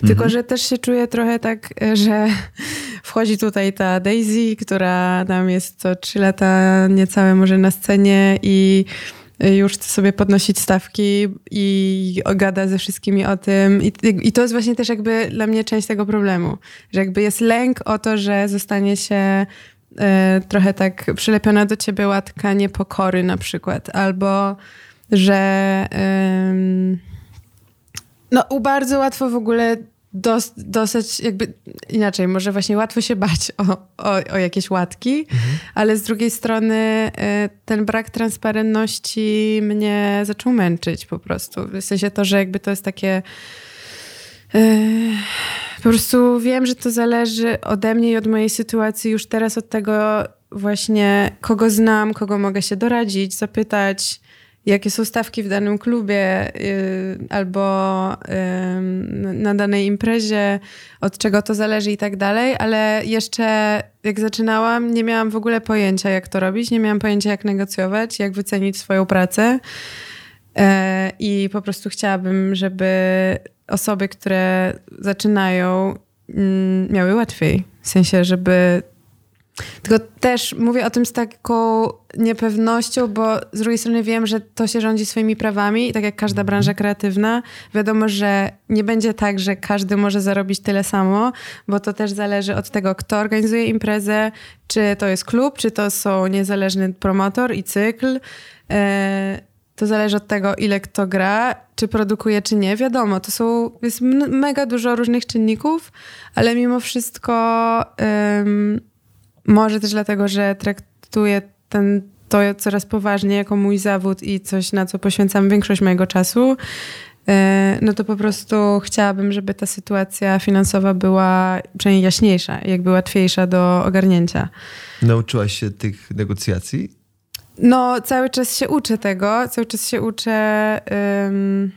Tylko, że też się czuję trochę tak, że wchodzi tutaj ta Daisy, która tam jest co trzy lata niecałe może na scenie i już chce sobie podnosić stawki i gada ze wszystkimi o tym. I, I to jest właśnie też jakby dla mnie część tego problemu, że jakby jest lęk o to, że zostanie się e, trochę tak przylepiona do ciebie łatka niepokory na przykład, albo że no u bardzo łatwo w ogóle dos, dostać jakby inaczej, może właśnie łatwo się bać o, o, o jakieś łatki, ale z drugiej strony y, ten brak transparentności mnie zaczął męczyć po prostu. W sensie to, że jakby to jest takie y, po prostu wiem, że to zależy ode mnie i od mojej sytuacji już teraz od tego właśnie kogo znam, kogo mogę się doradzić, zapytać jakie są stawki w danym klubie y, albo y, na danej imprezie, od czego to zależy i tak dalej, ale jeszcze jak zaczynałam, nie miałam w ogóle pojęcia, jak to robić, nie miałam pojęcia, jak negocjować, jak wycenić swoją pracę. E, I po prostu chciałabym, żeby osoby, które zaczynają, mm, miały łatwiej. W sensie, żeby tylko też mówię o tym z taką niepewnością, bo z drugiej strony wiem, że to się rządzi swoimi prawami i tak jak każda branża kreatywna, wiadomo, że nie będzie tak, że każdy może zarobić tyle samo, bo to też zależy od tego, kto organizuje imprezę, czy to jest klub, czy to są niezależny promotor i cykl. E, To zależy od tego, ile kto gra, czy produkuje, czy nie. Wiadomo, to są, jest mega dużo różnych czynników, ale mimo wszystko może też dlatego, że traktuję ten, to coraz poważniej jako mój zawód i coś, na co poświęcam większość mojego czasu, e, no to po prostu chciałabym, żeby ta sytuacja finansowa była przynajmniej jaśniejsza, jakby łatwiejsza do ogarnięcia. Nauczyłaś się tych negocjacji? No, cały czas się uczę tego, cały czas się uczę. ym,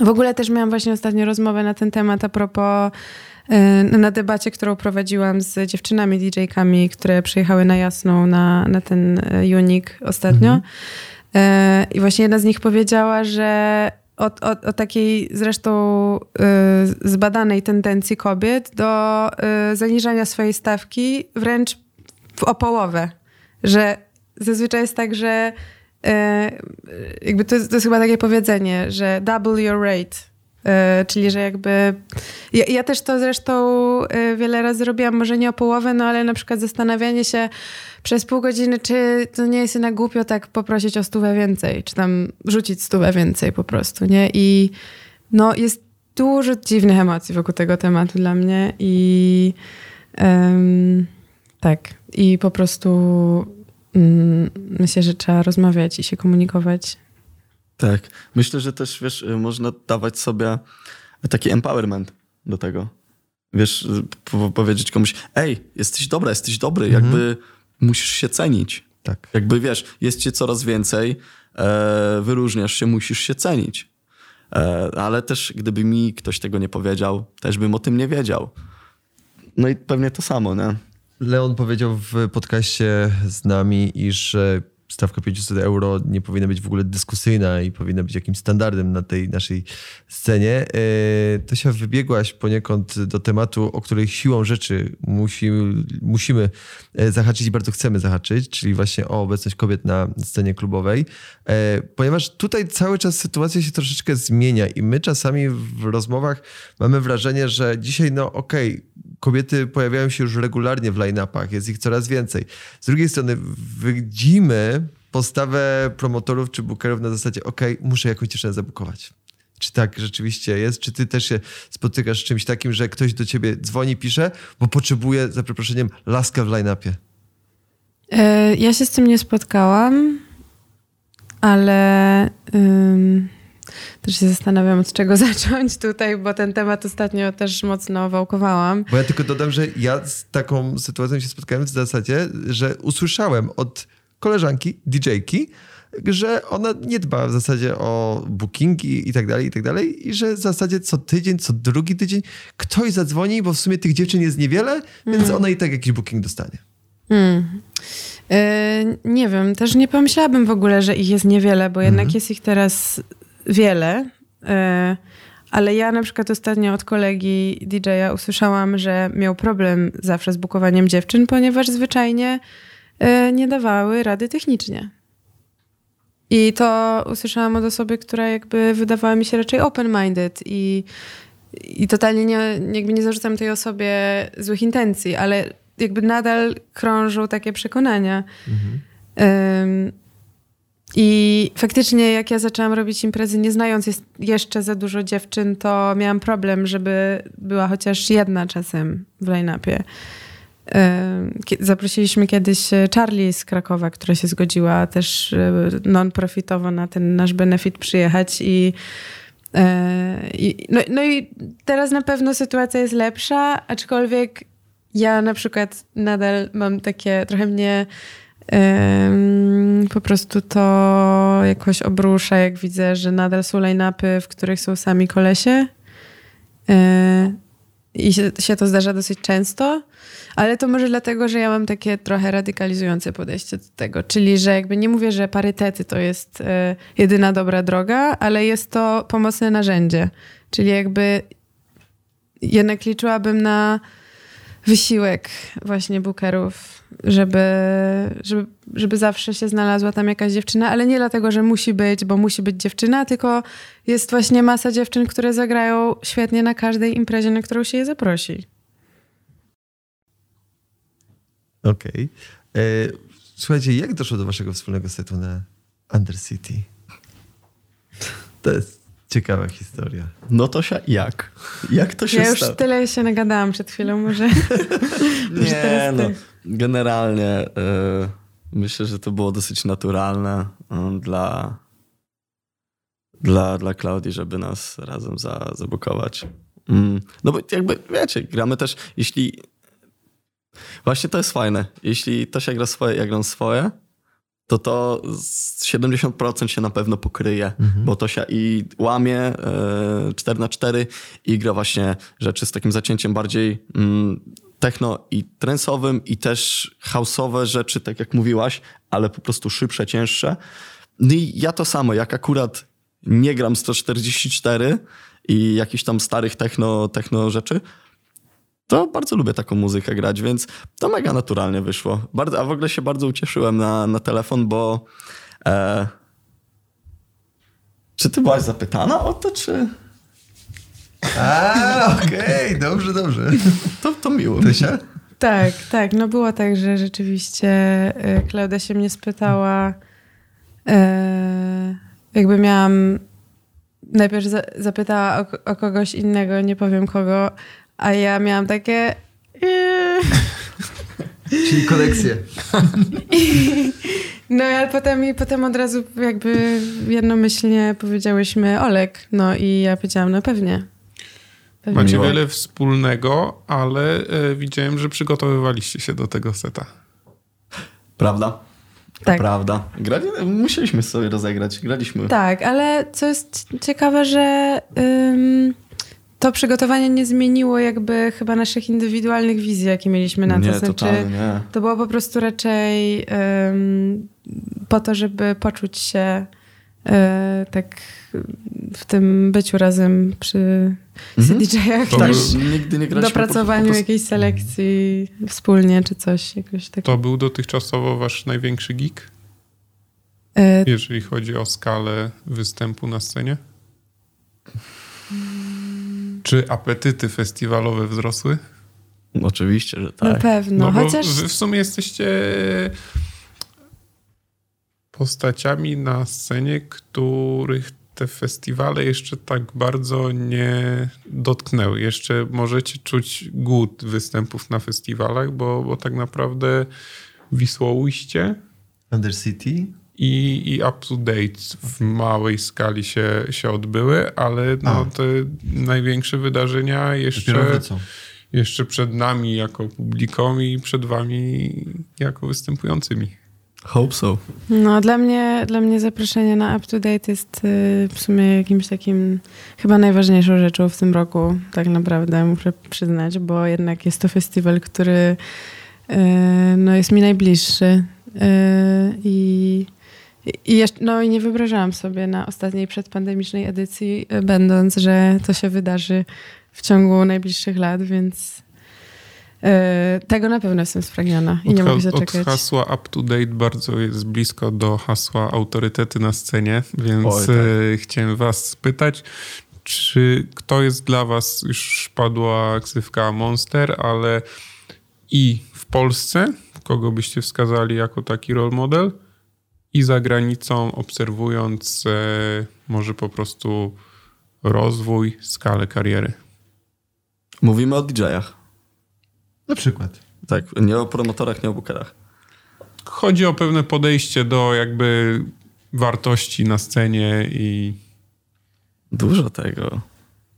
w ogóle też miałam właśnie ostatnio rozmowę na ten temat a propos na debacie, którą prowadziłam z dziewczynami DJ-kami, które przyjechały na Jasną na, na ten y, Unik ostatnio. Y, I właśnie jedna z nich powiedziała, że o, o, o takiej zresztą y, zbadanej tendencji kobiet do y, zaniżania swojej stawki wręcz w, o połowę. Że zazwyczaj jest tak, że jakby to jest, to jest chyba takie powiedzenie, że double your rate. E, czyli, że jakby. Ja, ja też to zresztą e, wiele razy robiłam, może nie o połowę, no ale na przykład zastanawianie się przez pół godziny, czy to nie jest na głupio tak poprosić o stówę więcej, czy tam rzucić stówę więcej po prostu, nie? I no jest dużo dziwnych emocji wokół tego tematu dla mnie i em, tak. I po prostu mm, myślę, że trzeba rozmawiać i się komunikować. Tak. Myślę, że też, wiesz, y, można dawać sobie taki empowerment do tego. Wiesz, y, po- powiedzieć komuś, ej, jesteś dobra, jesteś dobry, jakby musisz się cenić. Tak. Jakby, wiesz, jest cię coraz więcej, e, wyróżniasz się, musisz się cenić. E, ale też, gdyby mi ktoś tego nie powiedział, też bym o tym nie wiedział. No i pewnie to samo, nie? Leon powiedział w podcaście z nami, iż e, stawka 500 euro nie powinna być w ogóle dyskusyjna i powinna być jakimś standardem na tej naszej scenie. E, To się wybiegłaś poniekąd do tematu, o której siłą rzeczy musi, musimy e, zahaczyć i bardzo chcemy zahaczyć, czyli właśnie o obecność kobiet na scenie klubowej. E, Ponieważ tutaj cały czas sytuacja się troszeczkę zmienia i my czasami w rozmowach mamy wrażenie, że dzisiaj, no okej, kobiety pojawiają się już regularnie w line-upach, jest ich coraz więcej. Z drugiej strony widzimy postawę promotorów czy bookerów na zasadzie, okej, muszę jakąś dziewczynę zabukować. czy tak rzeczywiście jest? Czy ty też się spotykasz z czymś takim, że ktoś do ciebie dzwoni, pisze, bo potrzebuje, za przeproszeniem, laska w line-upie? E, ja się z tym nie spotkałam, ale ym, też się zastanawiam, od czego zacząć tutaj, bo ten temat ostatnio też mocno wałkowałam. Bo ja tylko dodam, że ja z taką sytuacją się spotkałem w zasadzie, że usłyszałem od koleżanki, DJ-ki, że ona nie dba w zasadzie o bookingi i tak dalej, i tak dalej, i że w zasadzie co tydzień, co drugi tydzień ktoś zadzwoni, bo w sumie tych dziewczyn jest niewiele, więc ona i tak jakiś booking dostanie. Hmm. E, nie wiem, też nie pomyślałabym w ogóle, że ich jest niewiele, bo jednak jest ich teraz wiele. E, ale ja na przykład ostatnio od kolegi DJ-a usłyszałam, że miał problem zawsze z bukowaniem dziewczyn, ponieważ zwyczajnie nie dawały rady technicznie. I to usłyszałam od osoby, która jakby wydawała mi się raczej open-minded i, i totalnie nie, jakby nie zarzucam tej osobie złych intencji, ale jakby nadal krążą takie przekonania. Um, I faktycznie, jak ja zaczęłam robić imprezy, nie znając jeszcze za dużo dziewczyn, to miałam problem, żeby była chociaż jedna czasem w line-upie. Zaprosiliśmy kiedyś Charlie z Krakowa, która się zgodziła też non-profitowo na ten nasz benefit przyjechać i i, no, no i teraz na pewno sytuacja jest lepsza, aczkolwiek ja na przykład nadal mam takie, trochę mnie po prostu to jakoś obrusza, jak widzę, że nadal są line-upy, w których są sami kolesie. I się, się, to zdarza dosyć często, ale to może dlatego, że ja mam takie trochę radykalizujące podejście do tego. Czyli, że jakby nie mówię, że parytety to jest e, jedyna dobra droga, ale jest to pomocne narzędzie. Czyli jakby jednak liczyłabym na wysiłek właśnie bookerów, żeby, żeby, żeby zawsze się znalazła tam jakaś dziewczyna, ale nie dlatego, że musi być, bo musi być dziewczyna, tylko jest właśnie masa dziewczyn, które zagrają świetnie na każdej imprezie, na którą się je zaprosi. Okej. Okay. Słuchajcie, jak doszło do waszego wspólnego setu na Undercity? To jest Ciekawa historia. No to się jak? Jak to się Ja już stało? tyle się nagadałam przed chwilą, może. nie, no. Generalnie y, myślę, że to było dosyć naturalne y, dla, dla, dla Klaudii, żeby nas razem za, zabukować. Mm, no bo jakby, wiecie, gramy też, jeśli... Właśnie to jest fajne. Jeśli to się gra swoje, ja gram swoje, to to 70% się na pewno pokryje, mhm. bo to się i łamie e, 4 na 4 i gra właśnie rzeczy z takim zacięciem bardziej mm, techno i trensowym i też houseowe rzeczy, tak jak mówiłaś, ale po prostu szybsze, cięższe. No i ja to samo, jak akurat nie gram 144 i jakichś tam starych techno, techno rzeczy, to bardzo lubię taką muzykę grać, więc to mega naturalnie wyszło. Bardzo, a w ogóle się bardzo ucieszyłem na, na telefon, bo e, czy ty byłaś zapytana o to, czy... A, okej, okay. dobrze, dobrze. To, to miło. Tysia? Tak, tak. No było tak, że rzeczywiście e, Klaudia się mnie spytała, e, jakby miałam najpierw za, zapytała o, o, kogoś innego, nie powiem kogo, a ja miałam takie... Yy. Czyli kolekcję. no ale potem, i potem od razu jakby jednomyślnie powiedziałyśmy Olek. No i ja powiedziałam, no pewnie. pewnie. Macie wiele wspólnego, ale e, widziałem, że przygotowywaliście się do tego seta. Prawda? Tak. Prawda. Grali, musieliśmy sobie rozegrać. Graliśmy. Tak, ale co jest ciekawe, że... Ym, to przygotowanie nie zmieniło jakby chyba naszych indywidualnych wizji, jakie mieliśmy na to. Nie, znaczy, nie. To było po prostu raczej um, po to, żeby poczuć się um, tak w tym byciu razem przy mhm. CDJ-ach. Tak, nigdy nie dopracowaniu po, po jakiejś selekcji wspólnie, czy coś jakoś takiego. To był dotychczasowo wasz największy geek? E... Jeżeli chodzi o skalę występu na scenie? Czy apetyty festiwalowe wzrosły? Oczywiście, że tak. Na pewno, no chociaż... Wy w sumie jesteście postaciami na scenie, których te festiwale jeszcze tak bardzo nie dotknęły. Jeszcze możecie czuć głód występów na festiwalach, bo, bo tak naprawdę Wisłoujście Undercity? I, i Up to Date w małej skali się, się odbyły, ale no, A. te największe wydarzenia jeszcze, jeszcze przed nami jako publiką i przed wami jako występującymi. Hope so. No, dla mnie, dla mnie zaproszenie na Up to Date jest y, w sumie jakimś takim chyba najważniejszą rzeczą w tym roku, tak naprawdę muszę przyznać, bo jednak jest to festiwal, który y, no, jest mi najbliższy y, i, i jeszcze, no, i nie wyobrażałam sobie na ostatniej przedpandemicznej edycji, y, będąc, że to się wydarzy w ciągu najbliższych lat, więc y, tego na pewno jestem spragniona i nie Od mogę ha- się Od doczekać. hasła up to date bardzo jest blisko do hasła autorytety na scenie, więc Oj, tak. e, chciałem was spytać, czy kto jest dla was, już padła ksywka Monster, ale i w Polsce, kogo byście wskazali jako taki role model i za granicą obserwując e, może po prostu rozwój, skalę kariery. Mówimy o DJ-ach. Na przykład. Tak, nie o promotorach, nie o bookerach. Chodzi o pewne podejście do jakby wartości na scenie i Dużo tego.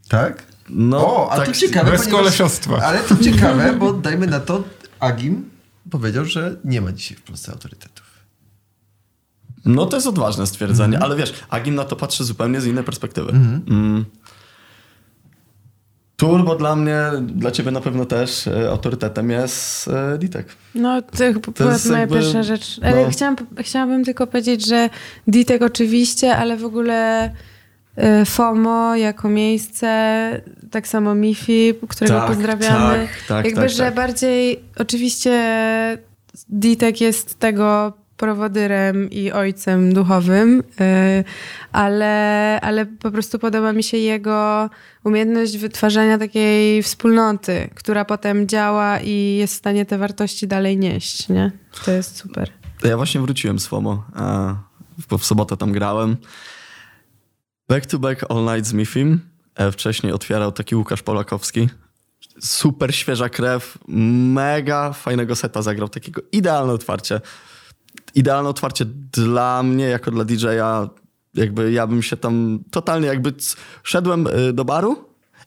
Tak? No, o, a tak, to ciekawe. bez ponieważ- kolesiostwa. Ale to ciekawe, bo dajmy na to, Agim powiedział, że nie ma dzisiaj w Polsce autorytetów. No to jest odważne stwierdzenie, Mhm. ale wiesz, Agim na to patrzy zupełnie z innej perspektywy. Mm. Turbo dla mnie, dla ciebie na pewno też e, autorytetem jest e, Ditek. No, to, była jest moja jakby- pierwsza rzecz. Ale no. chciałam, chciałabym tylko powiedzieć, że Ditek oczywiście, ale w ogóle y, FOMO jako miejsce, tak samo Mifi, którego Tak, pozdrawiamy. tak, tak, Jakby, tak, że tak. bardziej oczywiście Ditek jest tego prowodyrem i ojcem duchowym, y, ale, ale po prostu podoba mi się jego umiejętność wytwarzania takiej wspólnoty, która potem działa i jest w stanie te wartości dalej nieść, nie? To jest super. Ja właśnie wróciłem z FOMO, bo w sobotę tam grałem. Back to back all night z Mifim. E, Wcześniej otwierał taki Łukasz Polakowski. Super świeża krew, mega fajnego seta zagrał, takiego idealne otwarcie. Idealne otwarcie dla mnie, jako dla DJ-a. Jakby ja bym się tam totalnie jakby szedłem y, do baru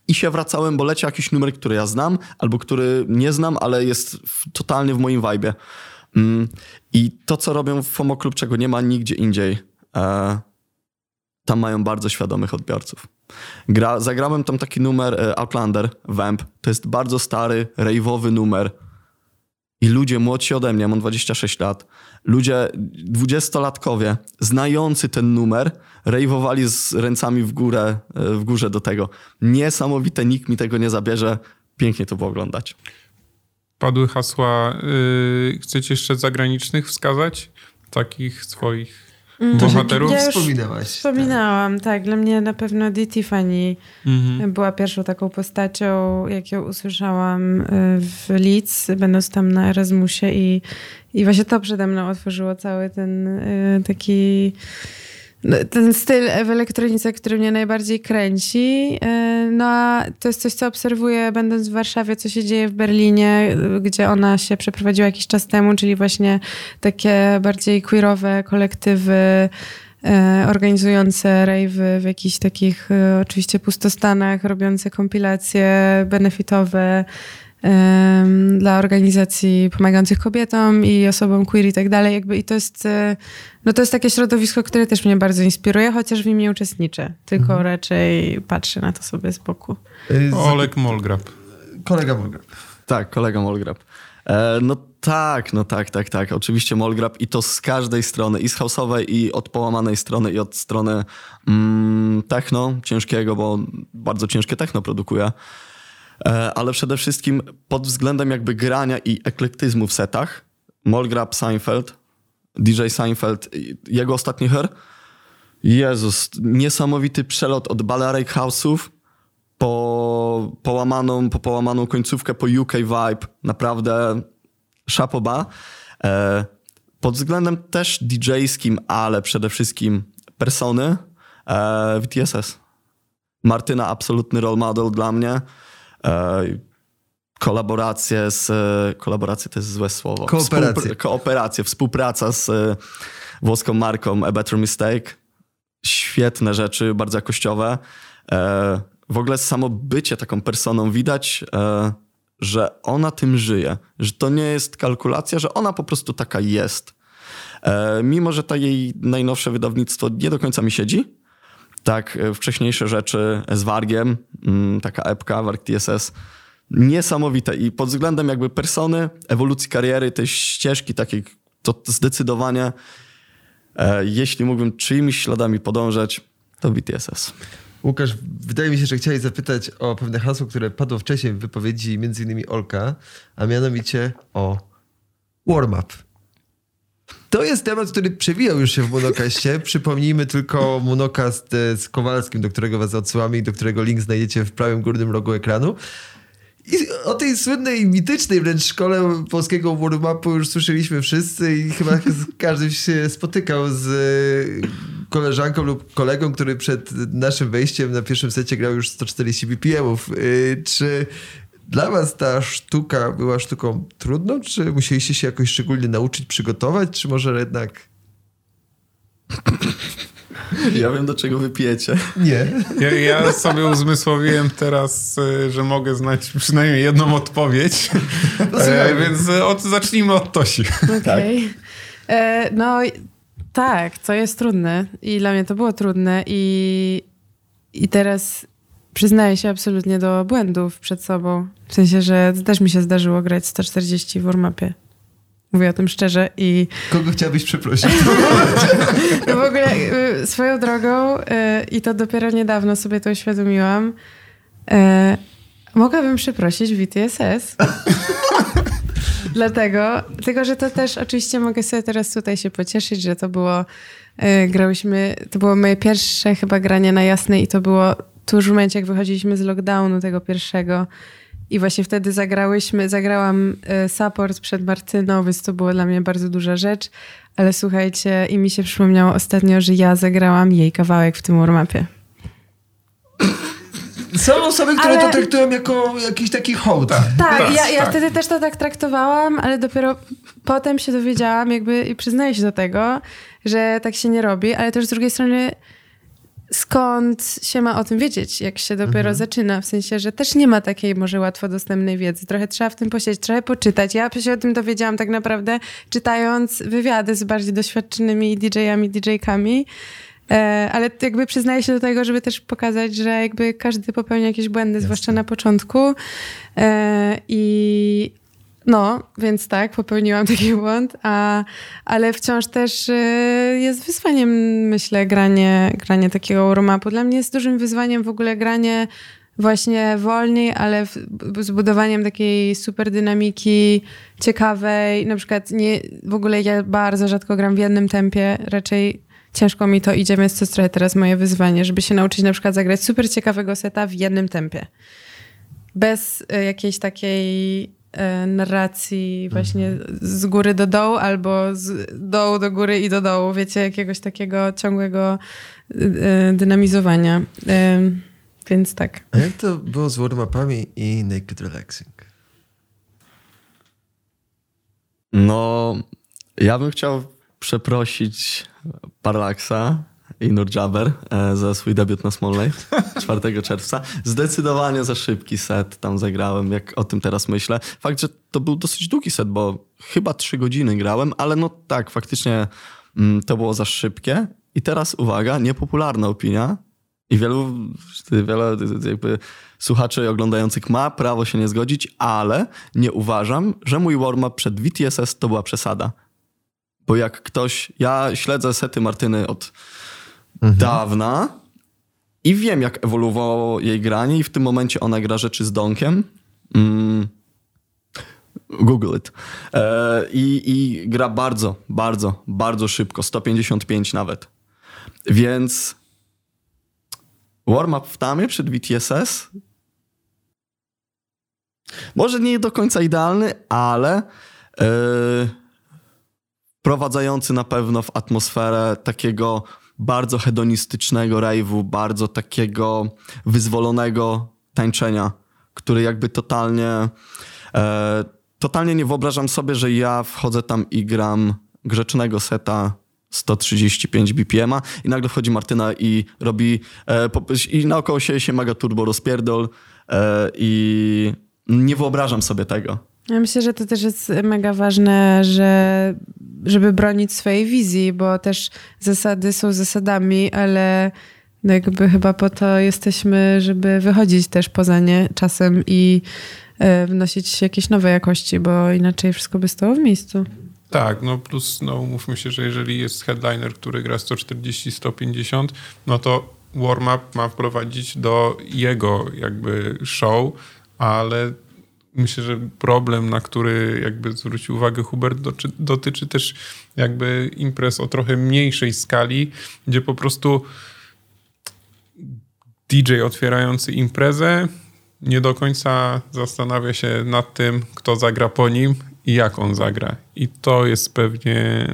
i się wracałem, bo leciał jakiś numer, który ja znam, albo który nie znam, ale jest w, totalnie w moim vibe. Mm, I to, co robią w FOMO Club, czego nie ma nigdzie indziej, e, tam mają bardzo świadomych odbiorców. Gra, zagrałem tam taki numer e, Outlander, Vamp. To jest bardzo stary, rave'owy numer. I ludzie młodsi ode mnie, mam 26 lat, ludzie dwudziestolatkowie, znający ten numer, rave'owali z ręcami w górę, e, w górze do tego. Niesamowite, nikt mi tego nie zabierze. Pięknie to było oglądać. Padły hasła. Yy, chcecie jeszcze zagranicznych wskazać? Takich swoich bohaterów? Ja Wspominałaś. Wspominałam, tak. Dla mnie na pewno Di Tiffany Mhm. była pierwszą taką postacią, jak ją usłyszałam y, w Leeds, będąc tam na Erasmusie i, i właśnie to przede mną otworzyło cały ten y, taki no, ten styl w elektronice, który mnie najbardziej kręci. No a to jest coś, co obserwuję będąc w Warszawie, co się dzieje w Berlinie, gdzie ona się przeprowadziła jakiś czas temu, czyli właśnie takie bardziej queerowe kolektywy e, organizujące rave'y w jakichś takich e, oczywiście pustostanach, robiące kompilacje benefitowe dla organizacji pomagających kobietom i osobom queer i tak dalej. Jakby, I to jest, e, no to jest takie środowisko, które też mnie bardzo inspiruje, chociaż w nim nie uczestniczę, tylko raczej patrzę na to sobie z boku. Z- Olek Molgrab. Kolega Bulgar. Tak, kolega Molgrab. E, no tak, no tak, tak, tak. Oczywiście Molgrab i to z każdej strony, i z house'owej, i od połamanej strony, i od strony mm, techno, ciężkiego, bo bardzo ciężkie techno produkuje. E, ale przede wszystkim pod względem jakby grania i eklektyzmu w setach, Molgrab, Seinfeld, DJ Seinfeld, jego ostatni her, Jezus, niesamowity przelot od Balearic House'ów po połamaną, po połamaną końcówkę, po UK vibe. Naprawdę szapoba. E, pod względem też DJ-skim, ale przede wszystkim persony, E, w TSS. Martyna absolutny role model dla mnie. E, kolaboracje z... Kolaboracje to jest złe słowo. Kooperacje. Współpr- współpraca z e, włoską marką A Better Mistake. Świetne rzeczy, bardzo jakościowe. E, w ogóle samo bycie taką personą widać, że ona tym żyje. Że to nie jest kalkulacja, że ona po prostu taka jest. Mimo, że to jej najnowsze wydawnictwo nie do końca mi siedzi, tak e, wcześniejsze rzeczy z Wargiem, mm, taka epka, Warg TSS, niesamowite i pod względem jakby persony, ewolucji kariery, tej ścieżki takiej, to zdecydowanie e, jeśli mógłbym czyimiś śladami podążać, to BTSS. Łukasz, wydaje mi się, że chciałeś zapytać o pewne hasło, które padło wcześniej w wypowiedzi między innymi Olka, a mianowicie o warm-up. To jest temat, który przewijał już się w monokaście. Przypomnijmy tylko monokast e, z Kowalskim, do którego was odsyłamy i do którego link znajdziecie w prawym górnym rogu ekranu. I o tej słynnej, mitycznej wręcz szkole polskiego warm-upu już słyszeliśmy wszyscy i chyba każdy się spotykał z e, koleżanką lub kolegą, który przed naszym wejściem na pierwszym secie grał już 140 BPM-ów. E, czy dla was ta sztuka była sztuką trudną, czy musieliście się jakoś szczególnie nauczyć, przygotować, czy może jednak... Ja wiem, do czego wypijecie. Nie. Ja, ja sobie uzmysłowiłem teraz, y, że mogę znać przynajmniej jedną odpowiedź. No, E, więc od, zacznijmy od Tosi. Okej. E, No i- tak, to jest trudne i dla mnie to było trudne i, i teraz przyznaję się absolutnie do błędów przed sobą. W sensie, że też mi się zdarzyło grać 140 w warm-upie. Mówię o tym szczerze i Kogo chciałabyś przeprosić? no w ogóle y, swoją drogą y, i to dopiero niedawno sobie to uświadomiłam. y, Mogłabym przeprosić WTSS. Dlatego, tylko że to też oczywiście mogę sobie teraz tutaj się pocieszyć, że to było, grałyśmy, to było moje pierwsze chyba granie na jasnej i to było tuż w momencie, jak wychodziliśmy z lockdownu tego pierwszego i właśnie wtedy zagrałyśmy, zagrałam y, support przed Martyną, więc to było dla mnie bardzo duża rzecz, ale słuchajcie, i mi się przypomniało ostatnio, że ja zagrałam jej kawałek w tym warm-upie. Są osoby, które Ale- to traktują jako jakiś taki hołd. Tak, Tak, ja, ja tak. wtedy też to tak traktowałam, ale dopiero potem się dowiedziałam jakby i przyznaję się do tego, że tak się nie robi, ale też z drugiej strony skąd się ma o tym wiedzieć, jak się dopiero zaczyna, w sensie, że też nie ma takiej może łatwo dostępnej wiedzy. Trochę trzeba w tym posiedzieć, trochę poczytać. Ja się o tym dowiedziałam tak naprawdę czytając wywiady z bardziej doświadczonymi DJ-ami, DJ-kami, E, ale jakby przyznaję się do tego, żeby też pokazać, że jakby każdy popełnia jakieś błędy, zwłaszcza na początku. E, I no, więc tak, popełniłam taki błąd, a, ale wciąż też e, jest wyzwaniem, myślę, granie, granie takiego warm-upu. Dla mnie jest dużym wyzwaniem w ogóle granie właśnie wolniej, ale w, z budowaniem takiej super dynamiki, ciekawej. Na przykład nie, w ogóle ja bardzo rzadko gram w jednym tempie, raczej ciężko mi to idzie, więc to jest trochę teraz moje wyzwanie, żeby się nauczyć na przykład zagrać super ciekawego seta w jednym tempie. Bez y, jakiejś takiej y, narracji właśnie z góry do dołu albo z dołu do góry i do dołu, wiecie, jakiegoś takiego ciągłego y, y, dynamizowania. Więc tak. A jak to było z warm-upami i naked relaxing? No, ja bym chciał przeprosić Parlaxa i Nurjaber e, za swój debiut na Small Lake 4 czerwca. Zdecydowanie za szybki set tam zagrałem, jak o tym teraz myślę. Fakt, że to był dosyć długi set, bo chyba 3 godziny grałem, ale no tak, faktycznie mm, to było za szybkie. I teraz uwaga, niepopularna opinia. I wielu, wiele jakby słuchaczy oglądających ma prawo się nie zgodzić, ale nie uważam, że mój warm-up przed VTSS to była przesada. Bo jak ktoś, ja śledzę sety Martyny od dawna i wiem, jak ewoluowało jej granie i w tym momencie ona gra rzeczy z donkiem. Mm. Google it. E, i, I gra bardzo, bardzo, bardzo szybko, 155 nawet. Więc warm-up w tamie przed VTSS może nie do końca idealny, ale yy, wprowadzający na pewno w atmosferę takiego bardzo hedonistycznego rave'u, bardzo takiego wyzwolonego tańczenia, który jakby totalnie, e, totalnie nie wyobrażam sobie, że ja wchodzę tam i gram grzecznego seta 135 BPM-a i nagle wchodzi Martyna i robi e, po, i naokoło siebie się mega turbo rozpierdol e, i nie wyobrażam sobie tego. Ja myślę, że to też jest mega ważne, że, żeby bronić swojej wizji, bo też zasady są zasadami, ale no jakby chyba po to jesteśmy, żeby wychodzić też poza nie czasem i e, wnosić jakieś nowe jakości, bo inaczej wszystko by stało w miejscu. Tak, no plus no mówmy się, że jeżeli jest headliner, który gra 140-150, no to warm-up ma wprowadzić do jego jakby show, ale myślę, że problem, na który jakby zwrócił uwagę Hubert, dotyczy, dotyczy też jakby imprez o trochę mniejszej skali, gdzie po prostu DJ otwierający imprezę nie do końca zastanawia się nad tym, kto zagra po nim i jak on zagra. I to jest pewnie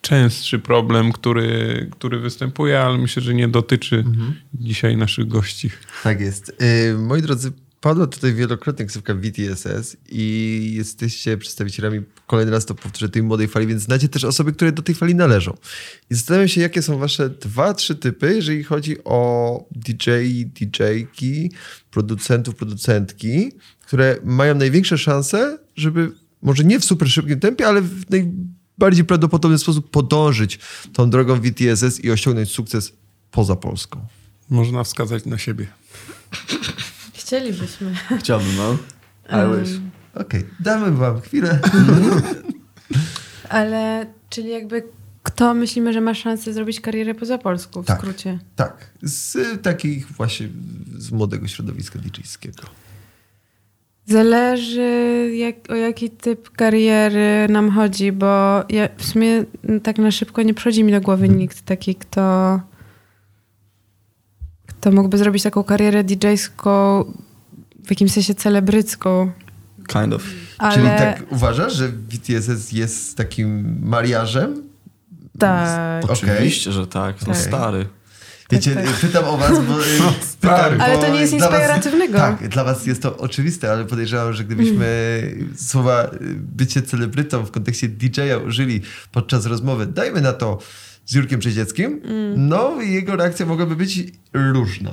częstszy problem, który, który występuje, ale myślę, że nie dotyczy mhm. dzisiaj naszych gości. Tak jest. Yy, moi drodzy, Padła tutaj wielokrotnie ksywka VTSS i jesteście przedstawicielami, kolejny raz to powtórzę, tej młodej fali, więc znacie też osoby, które do tej fali należą. I zastanawiam się, jakie są wasze dwa, trzy typy, jeżeli chodzi o DJ, DJ-ki, producentów, producentki, które mają największe szanse, żeby może nie w super szybkim tempie, ale w najbardziej prawdopodobny sposób podążyć tą drogą VTSS i osiągnąć sukces poza Polską. Można wskazać na siebie. Chcielibyśmy. Chciałbym, no. I wish. Okej, okay. damy wam chwilę. Ale, czyli jakby kto myślimy, że ma szansę zrobić karierę poza Polską, w tak, skrócie? Tak, z takich właśnie, z młodego środowiska DJ-skiego. Zależy jak, o jaki typ kariery nam chodzi, bo ja w sumie tak na szybko nie przychodzi mi do głowy nikt taki, kto to mógłby zrobić taką karierę DJ-ską w jakimś sensie celebrycką. Kind of. Ale... Czyli tak uważasz, że BTS jest takim mariażem? Tak. Oczywiście, że tak. No tak. stary. Wiecie, tak, tak. pytam o was, bo... No, pytam, ale to nie jest nic pejoratywnego. Tak, dla was jest to oczywiste, ale podejrzewam, że gdybyśmy mm. słowa bycie celebrytą w kontekście DJ-a użyli podczas rozmowy, dajmy na to z Jurkiem Przeździeckim, mm. no i jego reakcja mogłaby być różna.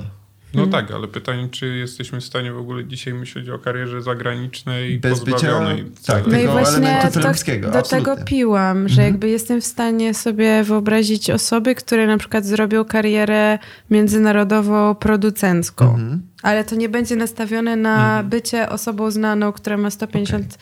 No hmm. tak, ale pytanie, czy jesteśmy w stanie w ogóle dzisiaj myśleć o karierze zagranicznej Bez pozbawionej bycia, tak, no i właśnie to, do absolutnie. tego piłam, że mhm. jakby jestem w stanie sobie wyobrazić osoby, które na przykład zrobią karierę międzynarodową producencką. Mhm. Ale to nie będzie nastawione na mhm. bycie osobą znaną, która ma 150 okay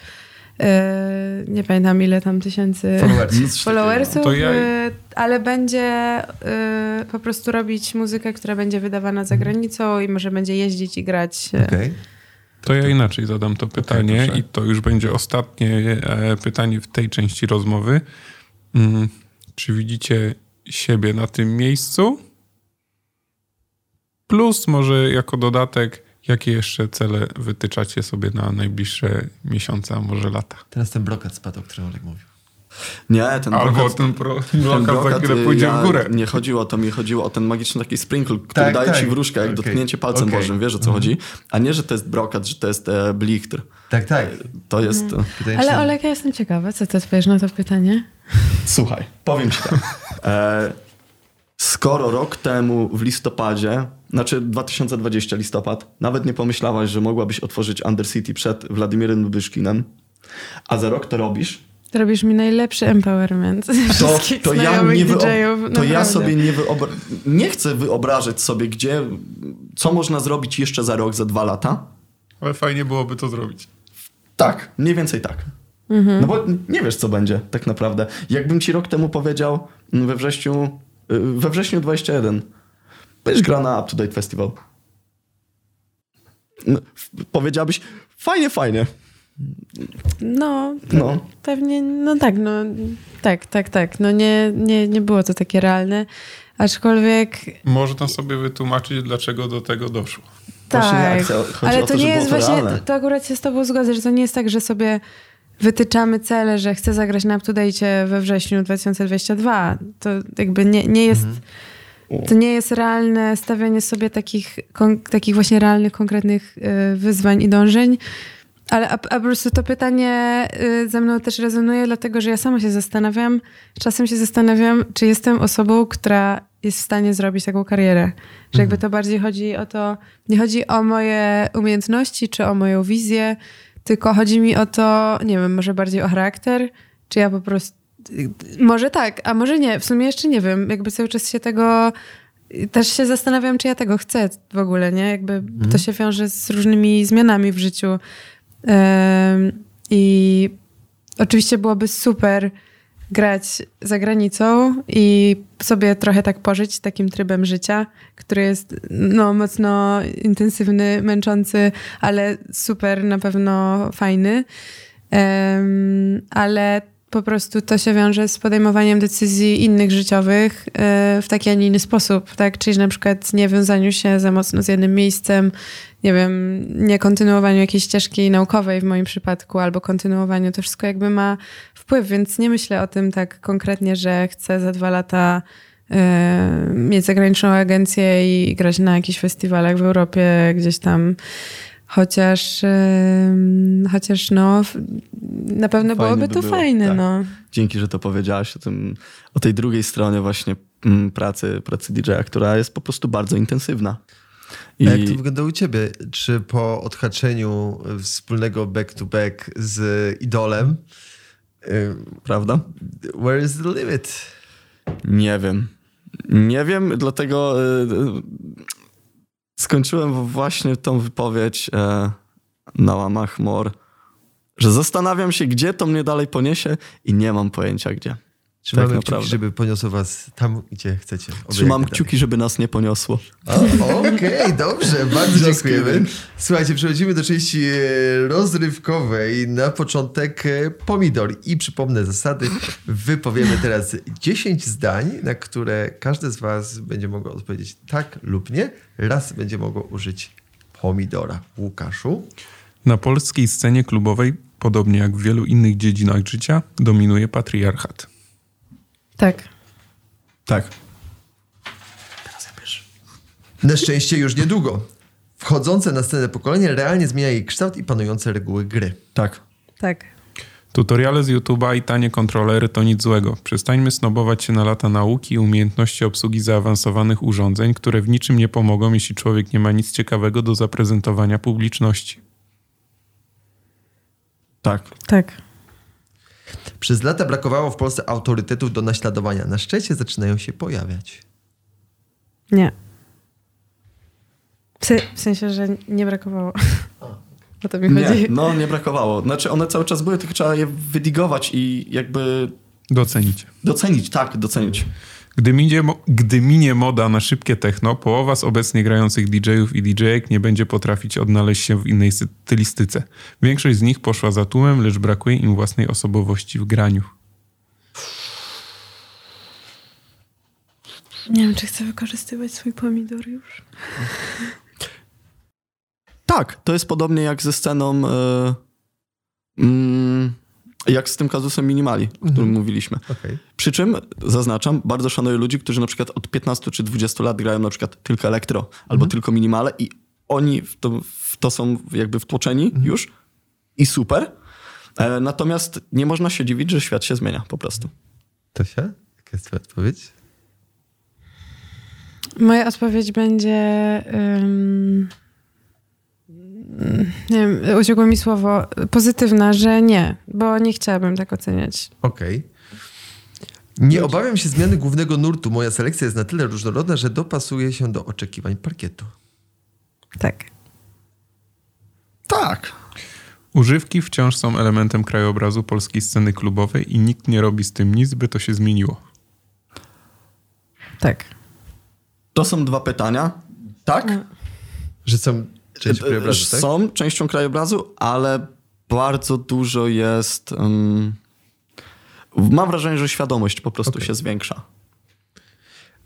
nie pamiętam ile tam tysięcy followersów, followersów ja... E, ale będzie e, po prostu robić muzykę, która będzie wydawana za granicą i może będzie jeździć i grać. Okay. To ja inaczej zadam to pytanie okay, i to już będzie ostatnie pytanie w tej części rozmowy. Mm, czy widzicie siebie na tym miejscu? Plus może jako dodatek Jakie jeszcze cele wytyczacie sobie na najbliższe miesiące, a może lata? Teraz ten blokat spadł, o którym Olek mówił. Nie, ten Albo brokat, ten, pro, ten blokat, za chwilę pójdzie ja, w górę. Nie chodziło o to, mi chodziło o ten magiczny taki sprinkle, który tak, daje tak. ci wróżkę, jak okay. dotknięcie palcem okay. Bożym, wiesz o co mhm. chodzi? A nie, że to jest brokat, że to jest e, blichtr. Tak, tak. To jest... Hmm. Ale Olek, ja jestem ciekawa, co ty odpowiesz na to pytanie? Słuchaj, powiem ci tak. E, skoro rok temu w listopadzie znaczy 2020 listopad, nawet nie pomyślałaś, że mogłabyś otworzyć Undercity przed Władimirem Byszkinem, a za rok to robisz. Robisz mi najlepszy empowerment to, to ja, nie wyob- to ja sobie nie wyobra- nie chcę wyobrażać sobie, gdzie, co można zrobić jeszcze za rok, za dwa lata. Ale fajnie byłoby to zrobić. Tak, mniej więcej tak. Mhm. No bo nie wiesz, co będzie tak naprawdę. Jakbym ci rok temu powiedział we wrześniu, we wrześniu 21, Będziesz gra na Up to Date Festival. No, powiedziałabyś, fajnie, fajnie. No, no, pewnie, no tak, no tak, tak, tak. No nie, nie, nie było to takie realne, aczkolwiek... Można sobie wytłumaczyć, dlaczego do tego doszło. Tak, ale to, to nie jest właśnie, to, to akurat się z tobą zgodzę, że to nie jest tak, że sobie wytyczamy cele, że chcę zagrać na up we wrześniu 2022. To jakby nie, nie jest... Mhm to nie jest realne stawianie sobie takich, takich właśnie realnych, konkretnych y, wyzwań i dążeń. Ale a, a po prostu to pytanie y, ze mną też rezonuje, dlatego że ja sama się zastanawiam, czasem się zastanawiam, czy jestem osobą, która jest w stanie zrobić taką karierę. Że jakby to bardziej chodzi o to, nie chodzi o moje umiejętności czy o moją wizję, tylko chodzi mi o to, nie wiem, może bardziej o charakter, czy ja po prostu. Może tak, a może nie. W sumie jeszcze nie wiem. Jakby cały czas się tego. Też się zastanawiam, czy ja tego chcę w ogóle, nie? Jakby to się wiąże z różnymi zmianami w życiu. Ym, I oczywiście byłoby super grać za granicą i sobie trochę tak pożyć takim trybem życia, który jest no, mocno intensywny, męczący, ale super, na pewno fajny. Um, ale po prostu to się wiąże z podejmowaniem decyzji innych życiowych w taki, a nie inny sposób, tak? Czyli na przykład nie wiązaniu się za mocno z jednym miejscem, nie wiem, nie kontynuowaniu jakiejś ścieżki naukowej w moim przypadku, albo kontynuowaniu, to wszystko jakby ma wpływ, więc nie myślę o tym tak konkretnie, że chcę za dwa lata y, mieć zagraniczną agencję i grać na jakichś festiwalach w Europie, gdzieś tam Chociaż, yy, chociaż no, na pewno fajne byłoby by to było. fajne. Tak. No. Dzięki, że to powiedziałaś o, tym, o tej drugiej stronie właśnie mm, pracy, pracy DJ-a, która jest po prostu bardzo intensywna. I... A jak to wygląda u ciebie? Czy po odhaczeniu wspólnego back-to-back z idolem, yy, prawda? Where is the limit? Nie wiem. Nie wiem, dlatego yy, skończyłem właśnie tą wypowiedź e, na łamach MOR, że zastanawiam się, gdzie to mnie dalej poniesie i nie mam pojęcia gdzie. Trzymamy tak kciuki, żeby poniosło was tam, gdzie chcecie. Trzymam kciuki, żeby nas nie poniosło. Okej, okay, dobrze, bardzo dziękujemy. Słuchajcie, przechodzimy do części e, rozrywkowej. Na początek e, pomidor. I przypomnę zasady. Wypowiemy teraz 10 zdań, na które każdy z was będzie mogło odpowiedzieć tak lub nie. Raz będzie mogło użyć pomidora. Łukaszu? Na polskiej scenie klubowej, podobnie jak w wielu innych dziedzinach życia, dominuje patriarchat. Tak. Tak. Teraz ja pierwszy. Na szczęście już niedługo. Wchodzące na scenę pokolenie realnie zmienia jej kształt i panujące reguły gry. Tak. Tak. Tutoriale z YouTube'a i tanie kontrolery to nic złego. Przestańmy snobować się na lata nauki i umiejętności obsługi zaawansowanych urządzeń, które w niczym nie pomogą, jeśli człowiek nie ma nic ciekawego do zaprezentowania publiczności. Tak. Tak. Przez lata brakowało w Polsce autorytetów do naśladowania. Na szczęście zaczynają się pojawiać. Nie. W sensie, że nie brakowało. O to mi chodzi. Nie, no nie brakowało. Znaczy one cały czas były, tylko trzeba je wydigować i jakby... Docenić. Docenić, tak, docenić. Gdy minie, gdy minie moda na szybkie techno, połowa z obecnie grających DJ-ów i DJ-ek nie będzie potrafić odnaleźć się w innej stylistyce. Większość z nich poszła za tłumem, lecz brakuje im własnej osobowości w graniu. Nie wiem, czy chcę wykorzystywać swój pomidor już. Tak, to jest podobnie jak ze sceną... Yy, yy, jak z tym kazusem minimali, o którym mhm. mówiliśmy. Okay. Przy czym, zaznaczam, bardzo szanuję ludzi, którzy na przykład od 15 czy 20 lat grają na przykład tylko elektro albo mhm. tylko minimale i oni w to, w to są jakby wtłoczeni mhm. już i super. E, natomiast nie można się dziwić, że świat się zmienia po prostu. To się? Jaka jest twoja odpowiedź? Moja odpowiedź będzie... Um nie wiem, uciekło mi słowo pozytywna, że nie, bo nie chciałabym tak oceniać. Okej. Okay. Nie obawiam się zmiany głównego nurtu. Moja selekcja jest na tyle różnorodna, że dopasuje się do oczekiwań parkietu. Tak. Tak. Używki wciąż są elementem krajobrazu polskiej sceny klubowej i nikt nie robi z tym nic, by to się zmieniło. Tak. To są dwa pytania. Tak? No. Że są Część krajobrazu, tak? Są częścią krajobrazu, ale bardzo dużo jest... Um, mam wrażenie, że świadomość po prostu okay. się zwiększa.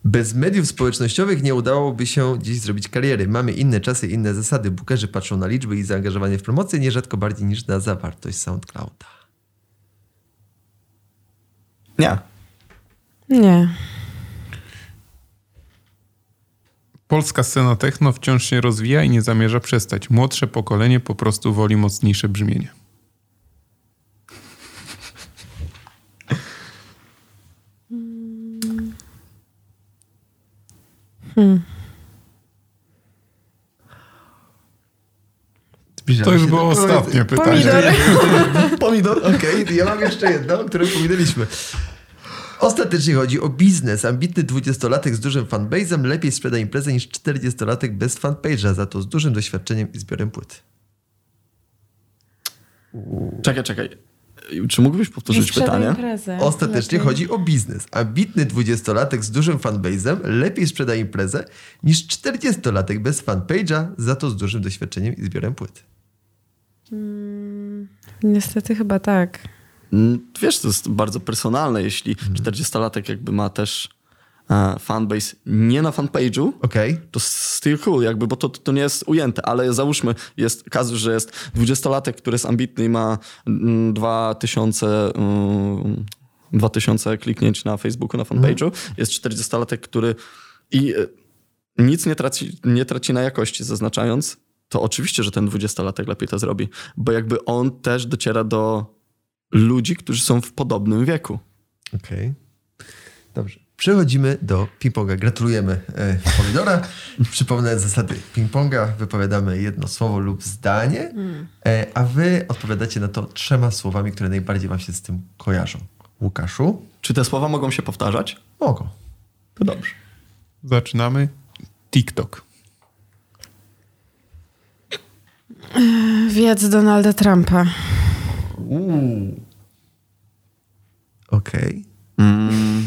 Bez mediów społecznościowych nie udałoby się dziś zrobić kariery. Mamy inne czasy, inne zasady. Bookerzy patrzą na liczby i zaangażowanie w promocję nierzadko bardziej niż na zawartość SoundClouda. Nie. Nie. Polska scena techno wciąż się rozwija i nie zamierza przestać. Młodsze pokolenie po prostu woli mocniejsze brzmienie. Zbliżamy To już było ostatnie pytanie. Pomidor. Pomidor, okej. Ja mam jeszcze jedno, o którym powiedzieliśmy. Ostatecznie chodzi o biznes. Ambitny dwudziestolatek z dużym fanbase'em lepiej sprzeda imprezę niż czterdziestolatek bez fanpage'a, za to z dużym doświadczeniem i zbiorem płyt. Czekaj, czekaj. Czy mógłbyś powtórzyć pytanie? imprezę. Ostatecznie Lepiej. chodzi o biznes. Ambitny dwudziestolatek z dużym fanbase'em lepiej sprzeda imprezę niż czterdziestolatek bez fanpage'a, za to z dużym doświadczeniem i zbiorem płyt. Niestety chyba tak. Wiesz, to jest bardzo personalne, jeśli 40-latek jakby ma też e, fanbase nie na fanpage'u, Okej? to still cool, jakby, bo to, to nie jest ujęte, ale załóżmy, jest kazus, że jest 20-latek, który jest ambitny i ma mm, 2000, mm, 2000 kliknięć na Facebooku, na fanpage'u, jest 40-latek, który i e, nic nie traci, nie traci na jakości, zaznaczając, to oczywiście, że ten 20-latek lepiej to zrobi, bo jakby on też dociera do ludzi, którzy są w podobnym wieku. Okej. Dobrze. Przechodzimy do ping-ponga. Gratulujemy e, Pomidora. Przypomnę zasady ping-ponga. Wypowiadamy jedno słowo lub zdanie, e, a wy odpowiadacie na to trzema słowami, które najbardziej wam się z tym kojarzą. Łukaszu? Czy te słowa mogą się powtarzać? Mogą. To dobrze. Zaczynamy. TikTok. Wiedz Donalda Trumpa. Uuu. Okej. Mm.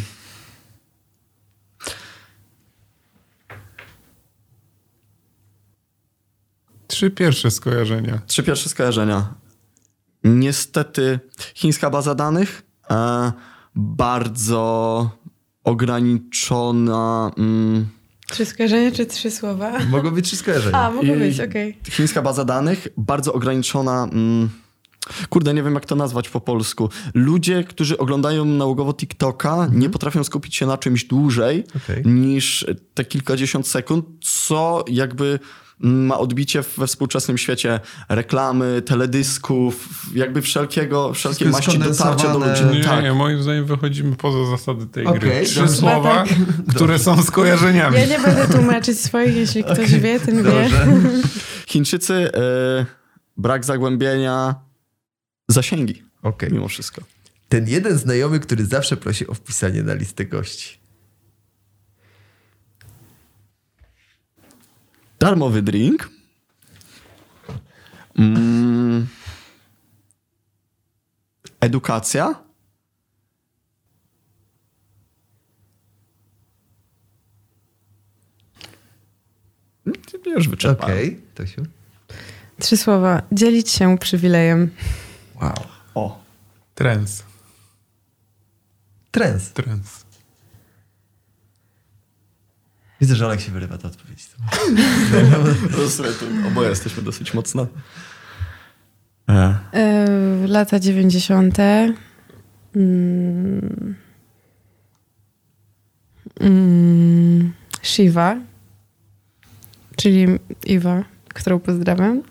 Trzy pierwsze skojarzenia. Trzy pierwsze skojarzenia. Niestety chińska baza danych e, bardzo ograniczona. Mm, Trzy skojarzenia czy trzy słowa? Mogą być trzy skojarzenia. A, mogło I- być, okej. Chińska baza danych bardzo ograniczona. Mm, kurde, nie wiem jak to nazwać po polsku. Ludzie, którzy oglądają nałogowo TikToka, nie potrafią skupić się na czymś dłużej Okej. niż te kilkadziesiąt sekund, co jakby mm, ma odbicie we współczesnym świecie reklamy, teledysków, jakby wszelkiego, wszelkiej maści dotarcia do ludzi. Nie, tak. nie, moim zdaniem wychodzimy poza zasady tej gry. Okej, Trzy dobrze. słowa, które są skojarzeniami. Ja nie będę tłumaczyć swoich, jeśli ktoś wie, ten wie. Chińczycy, y, brak zagłębienia, zasięgi Okej. mimo wszystko. Ten jeden znajomy, który zawsze prosi o wpisanie na listę gości. Darmowy drink. Mm. Edukacja. Już wyczerpałem. Okej, Tosiu. Trzy słowa. Dzielić się przywilejem. Wow. O. Trends. Trends. Trends. Widzę, że Olek się wyrywa do odpowiedzi. Oboje jesteśmy dosyć mocno. E. E, lata 90. Mm. Mm. Shiva, czyli Iwa, którą pozdrawiam.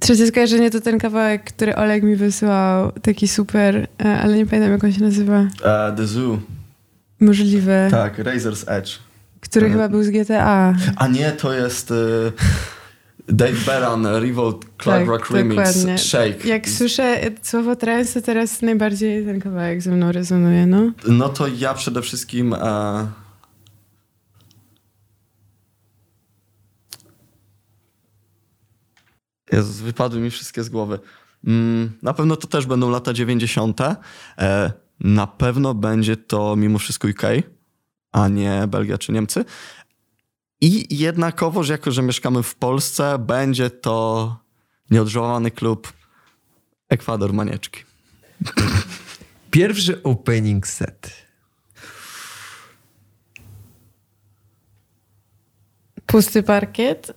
Trzecie skojarzenie to ten kawałek, który Oleg mi wysłał, taki super, e, ale nie pamiętam jak on się nazywa. E, The Zoo. Możliwe. Tak, Razor's Edge. Który E. chyba był z GTA. A nie, to jest y, Dave Baran, Revolt Club Tak, Rock Remix, dokładnie. Shake. Jak słyszę słowo trance, to teraz najbardziej ten kawałek ze mną rezonuje, no. No to ja przede wszystkim. E... Jezus, wypadły mi wszystkie z głowy. Mm, na pewno to też będą lata 90. E, na pewno będzie to mimo wszystko UK, a nie Belgia czy Niemcy. I jednakowoż, jako że mieszkamy w Polsce, będzie to nieodżałowany klub Ekwador Manieczki. Pierwszy opening set. Pusty parkiet.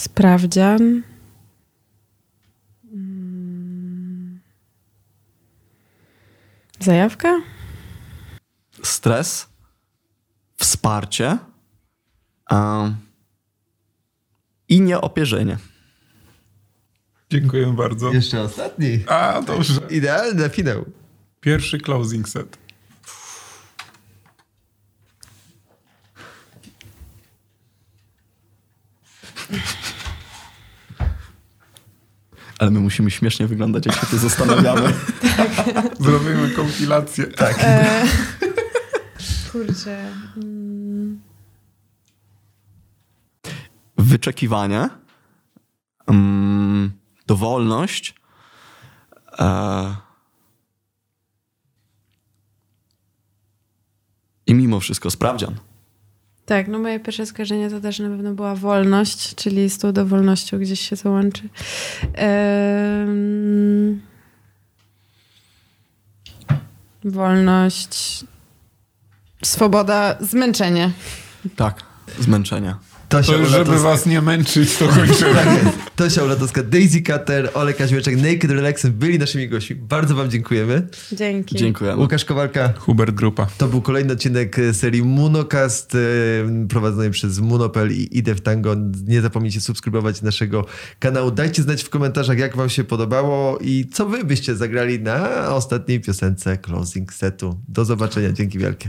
Sprawdzian. Zajawka? Stres, wsparcie um, i nieopierzenie. Dziękuję bardzo. Jeszcze ostatni. A, dobrze. Idealny na finał. Pierwszy closing set. Ale my musimy śmiesznie wyglądać, jak się tu zastanawiamy. Zrobimy kompilację. Tak. Kurczę. Mm. Wyczekiwanie, um, dowolność, e, i mimo wszystko sprawdzian. Tak, no moje pierwsze skojarzenie to też na pewno była wolność, czyli z tą dowolnością gdzieś się to łączy. Em, wolność, swoboda, zmęczenie. Tak, zmęczenia. To już, żeby was nie męczyć, to kończymy. Tak. Tosia Ulatowska, Daisy Cutter, Olek Kaźmierczak, Naked Relaxem byli naszymi gośćmi. Bardzo wam dziękujemy. Dzięki. Dziękujemy. Łukasz Kowalka, Hubert Grupa. to był kolejny odcinek serii Munocast e, prowadzonej przez Munopel i Idę w Tango. Nie zapomnijcie subskrybować naszego kanału. Dajcie znać w komentarzach, jak wam się podobało i co wy byście zagrali na ostatniej piosence closing setu. Do zobaczenia. Dzięki wielkie.